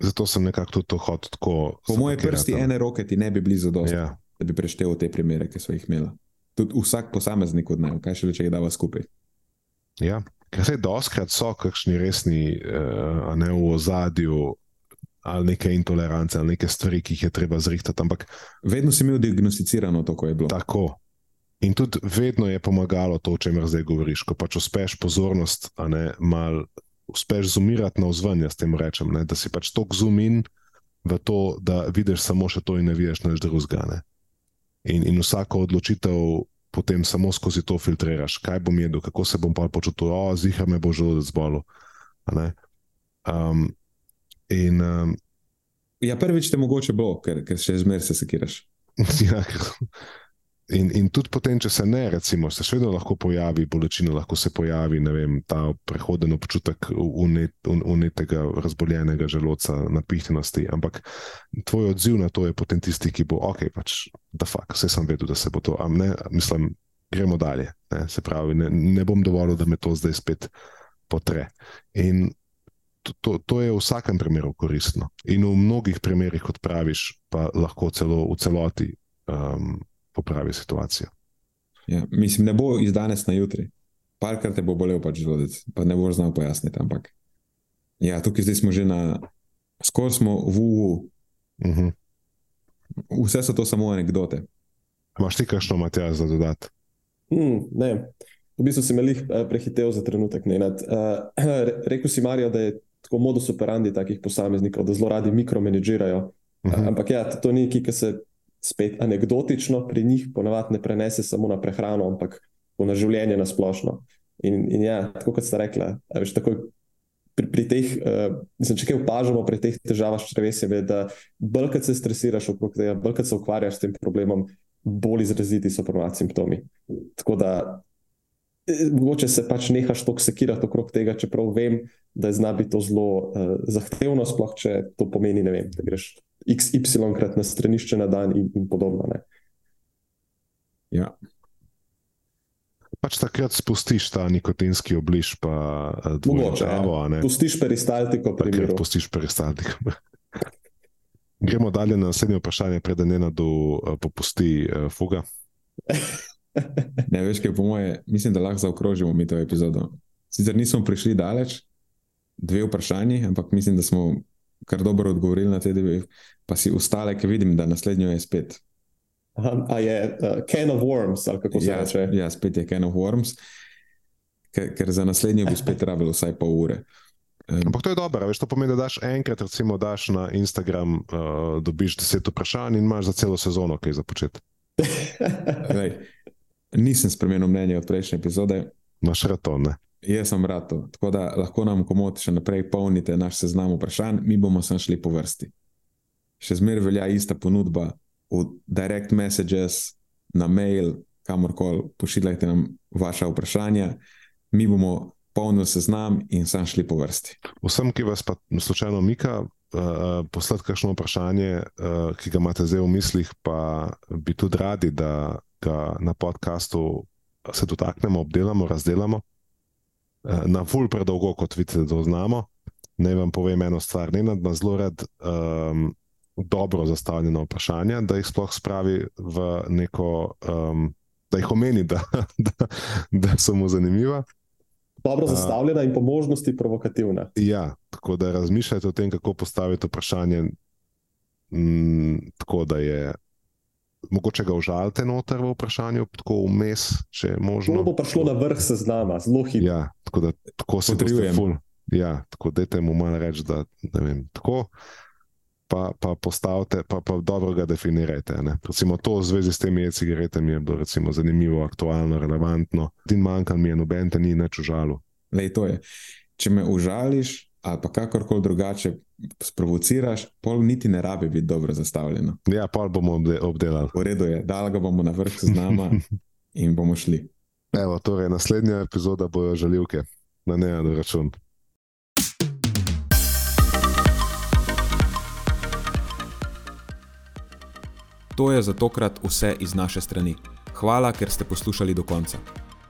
Zato sem nekako tudi to hotel tako. Po zapakirati, prsti no. ene roke ti ne bi bili zadosti, Ja, da bi preštel te primere, ki so jih imela. Tudi vsak posameznik od naj, kaj še če jih dava skupaj. ja. Ker se doskrat so kakšni resni, uh, ne v ozadju, ali neke intolerance, ali neke stvari, ki jih je treba zrihtati, ampak Vedno si imel diagnosticirano to, ko je bilo. tako. In tudi vedno je pomagalo to, o čemer zdaj govoriš, ko pač uspeš pozornost, a ne mal, uspeš zumirati na vzven, jaz tem rečem, ne, da si pač tok zumin v to, da vidiš samo še to in ne vidiš nič drugega. In, in vsako odločitev potem samo skozi to filtriraš, kaj bom jedel, kako se bom pa počutil, o, zihar me bo želodec bolel. Um, in um, Ja, prvič te mogoče bo, ker, ker še zmeraj se sekiraš. *laughs* Ja, in, in tudi potem, če se ne, recimo, se še vedno lahko pojavi bolečina, lahko se pojavi vem, ta prehoden občutek unet, un- unetega, razboljenega želodca, napihnjenosti. Ampak tvoj odziv na to je potem tisti, ki bo, ok, pač, da fakt, vse sem vedel, da se bo to, am ne, mislim, gremo dalje. Ne, se pravi, ne, ne bom dovolil, da me to zdaj spet potre. In to, to, to je v vsakem primeru koristno. In v mnogih primerih, kot praviš, pa lahko celo v celoti um, popravi situacijo. Ja, mislim, ne bo iz danes na jutri. Parkrat te bo bolel pač želodec, pa ne boš znal pojasniti. Ampak ja, tukaj zdaj smo že na, skoraj smo v UU. Uh -huh. Vse so to samo anekdote. Imaš ti kakšno Matjaž za dodati? Hmm, ne, v bistvu si me lih eh, prehitel za trenutek. Nenad. Uh, rekel si, Marijo, da je tako modus operandi takih posameznikov, da zelo radi mikromanedžirajo. Uh -huh. Ampak ja, to ni nekaj, ki se spet anegdotično pri njih ponavadi ne prenese samo na prehrano, ampak na življenje na splošno. In, in ja, tako kot ste rekli, veš, takoj pri, pri teh, uh, mislim, če kaj opažamo pri teh težavah s črvesjem, je, da bolj kot se stresiraš okrog tega, bolj kot se ukvarjaš s tem problemom, bolj izraziti so ponovadi simptomi. Tako da eh, mogoče se pač nehaš toliko sekirati okrog tega, čeprav vem, da zna biti to zelo uh, zahtevno, sploh če to pomeni, ne vem, da greš XY krat na stranišče na dan in, in podobno. Ne. Ja. Pač takrat spustiš ta nikotinski obliž, pa eh, dvojno Mogoče. travo, a Ja. ne. Pustiš peristaltiko pustiš peristaltik. *laughs* Gremo dalje na naslednje vprašanje, preden ena do uh, popusti uh, fuga. *laughs* Ne, veš, kaj po moje, mislim, da lahko zaokrožimo mi to epizodo. Sicer nismo prišli daleč, dve vprašanji, ampak mislim, da smo kar dobro odgovorili na te dve, pa si ostale, ki vidim, da naslednjo je spet. Aha, A je uh, can of worms, ali kako se Ja, reče? ja, spet je Ken of Worms, ker, ker za naslednjo bi spet rabilo vsaj pol ure. Um, Ampak to je dobro, veš, to pomeni, da daš enkrat, recimo, daš na Instagram, uh, dobiš deset vprašanj in imaš za celo sezono kaj za početi. *laughs* lej, nisem spremenil mnenja od prejšnje epizode, Imaš raton, ne? Jaz sem to. Tako da lahko nam komod še naprej polnite naš seznam vprašanj, mi bomo sem šli po vrsti. Še zmeraj velja ista ponudba v direct messages, na mail, kamorkoli pošiljajte nam vaša vprašanja, mi bomo polnili seznam in sem šli po vrsti. Vsem, ki vas pa slučajno mika, uh, poslati kakšno vprašanje, uh, ki ga imate zdaj v mislih, pa bi tudi radi, da ga na podkastu se dotaknemo, obdelamo, razdelamo. Uh, na ful predolgo, kot vidite, da znamo. Naj vam povem eno stvar. Nenad ima zelo rad um, dobro zastavljena vprašanja, da jih sploh spravi v neko, um, da jih omeni, da, *laughs* da, da so mu zanimiva. Dobro zastavljena in po možnosti provokativna. Ja, tako da razmišljate o tem, kako postaviti vprašanje, m, tako da je mogoče ga užalite noter v vprašanju, tako vmes, če je To možno. bo prišlo na vrh seznama, zelo hitro. Ja, tako da tako se ful. Ja, tako dajte mu malo reči, da ne vem. Tako, pa, pa postavite, pa, pa dobro ga definirajte. Ne. Recimo to v zvezi s temi e-cigaretami je bilo recimo zanimivo, aktualno, relevantno. Din manjkal mi je, noben te ni nič užalil. Lej, to je. Če me užališ ali pa kakorkoli drugače sprovociraš, pol niti ne rabi biti dobro zastavljeno. Ja, pol bomo obde- obdelali. V redu je, dal ga bomo na vrh seznama *laughs* in bomo šli. Evo, torej, naslednja epizoda bojo žaljivke, na ne na račun. To je za tokrat vse iz naše strani. Hvala, ker ste poslušali do konca.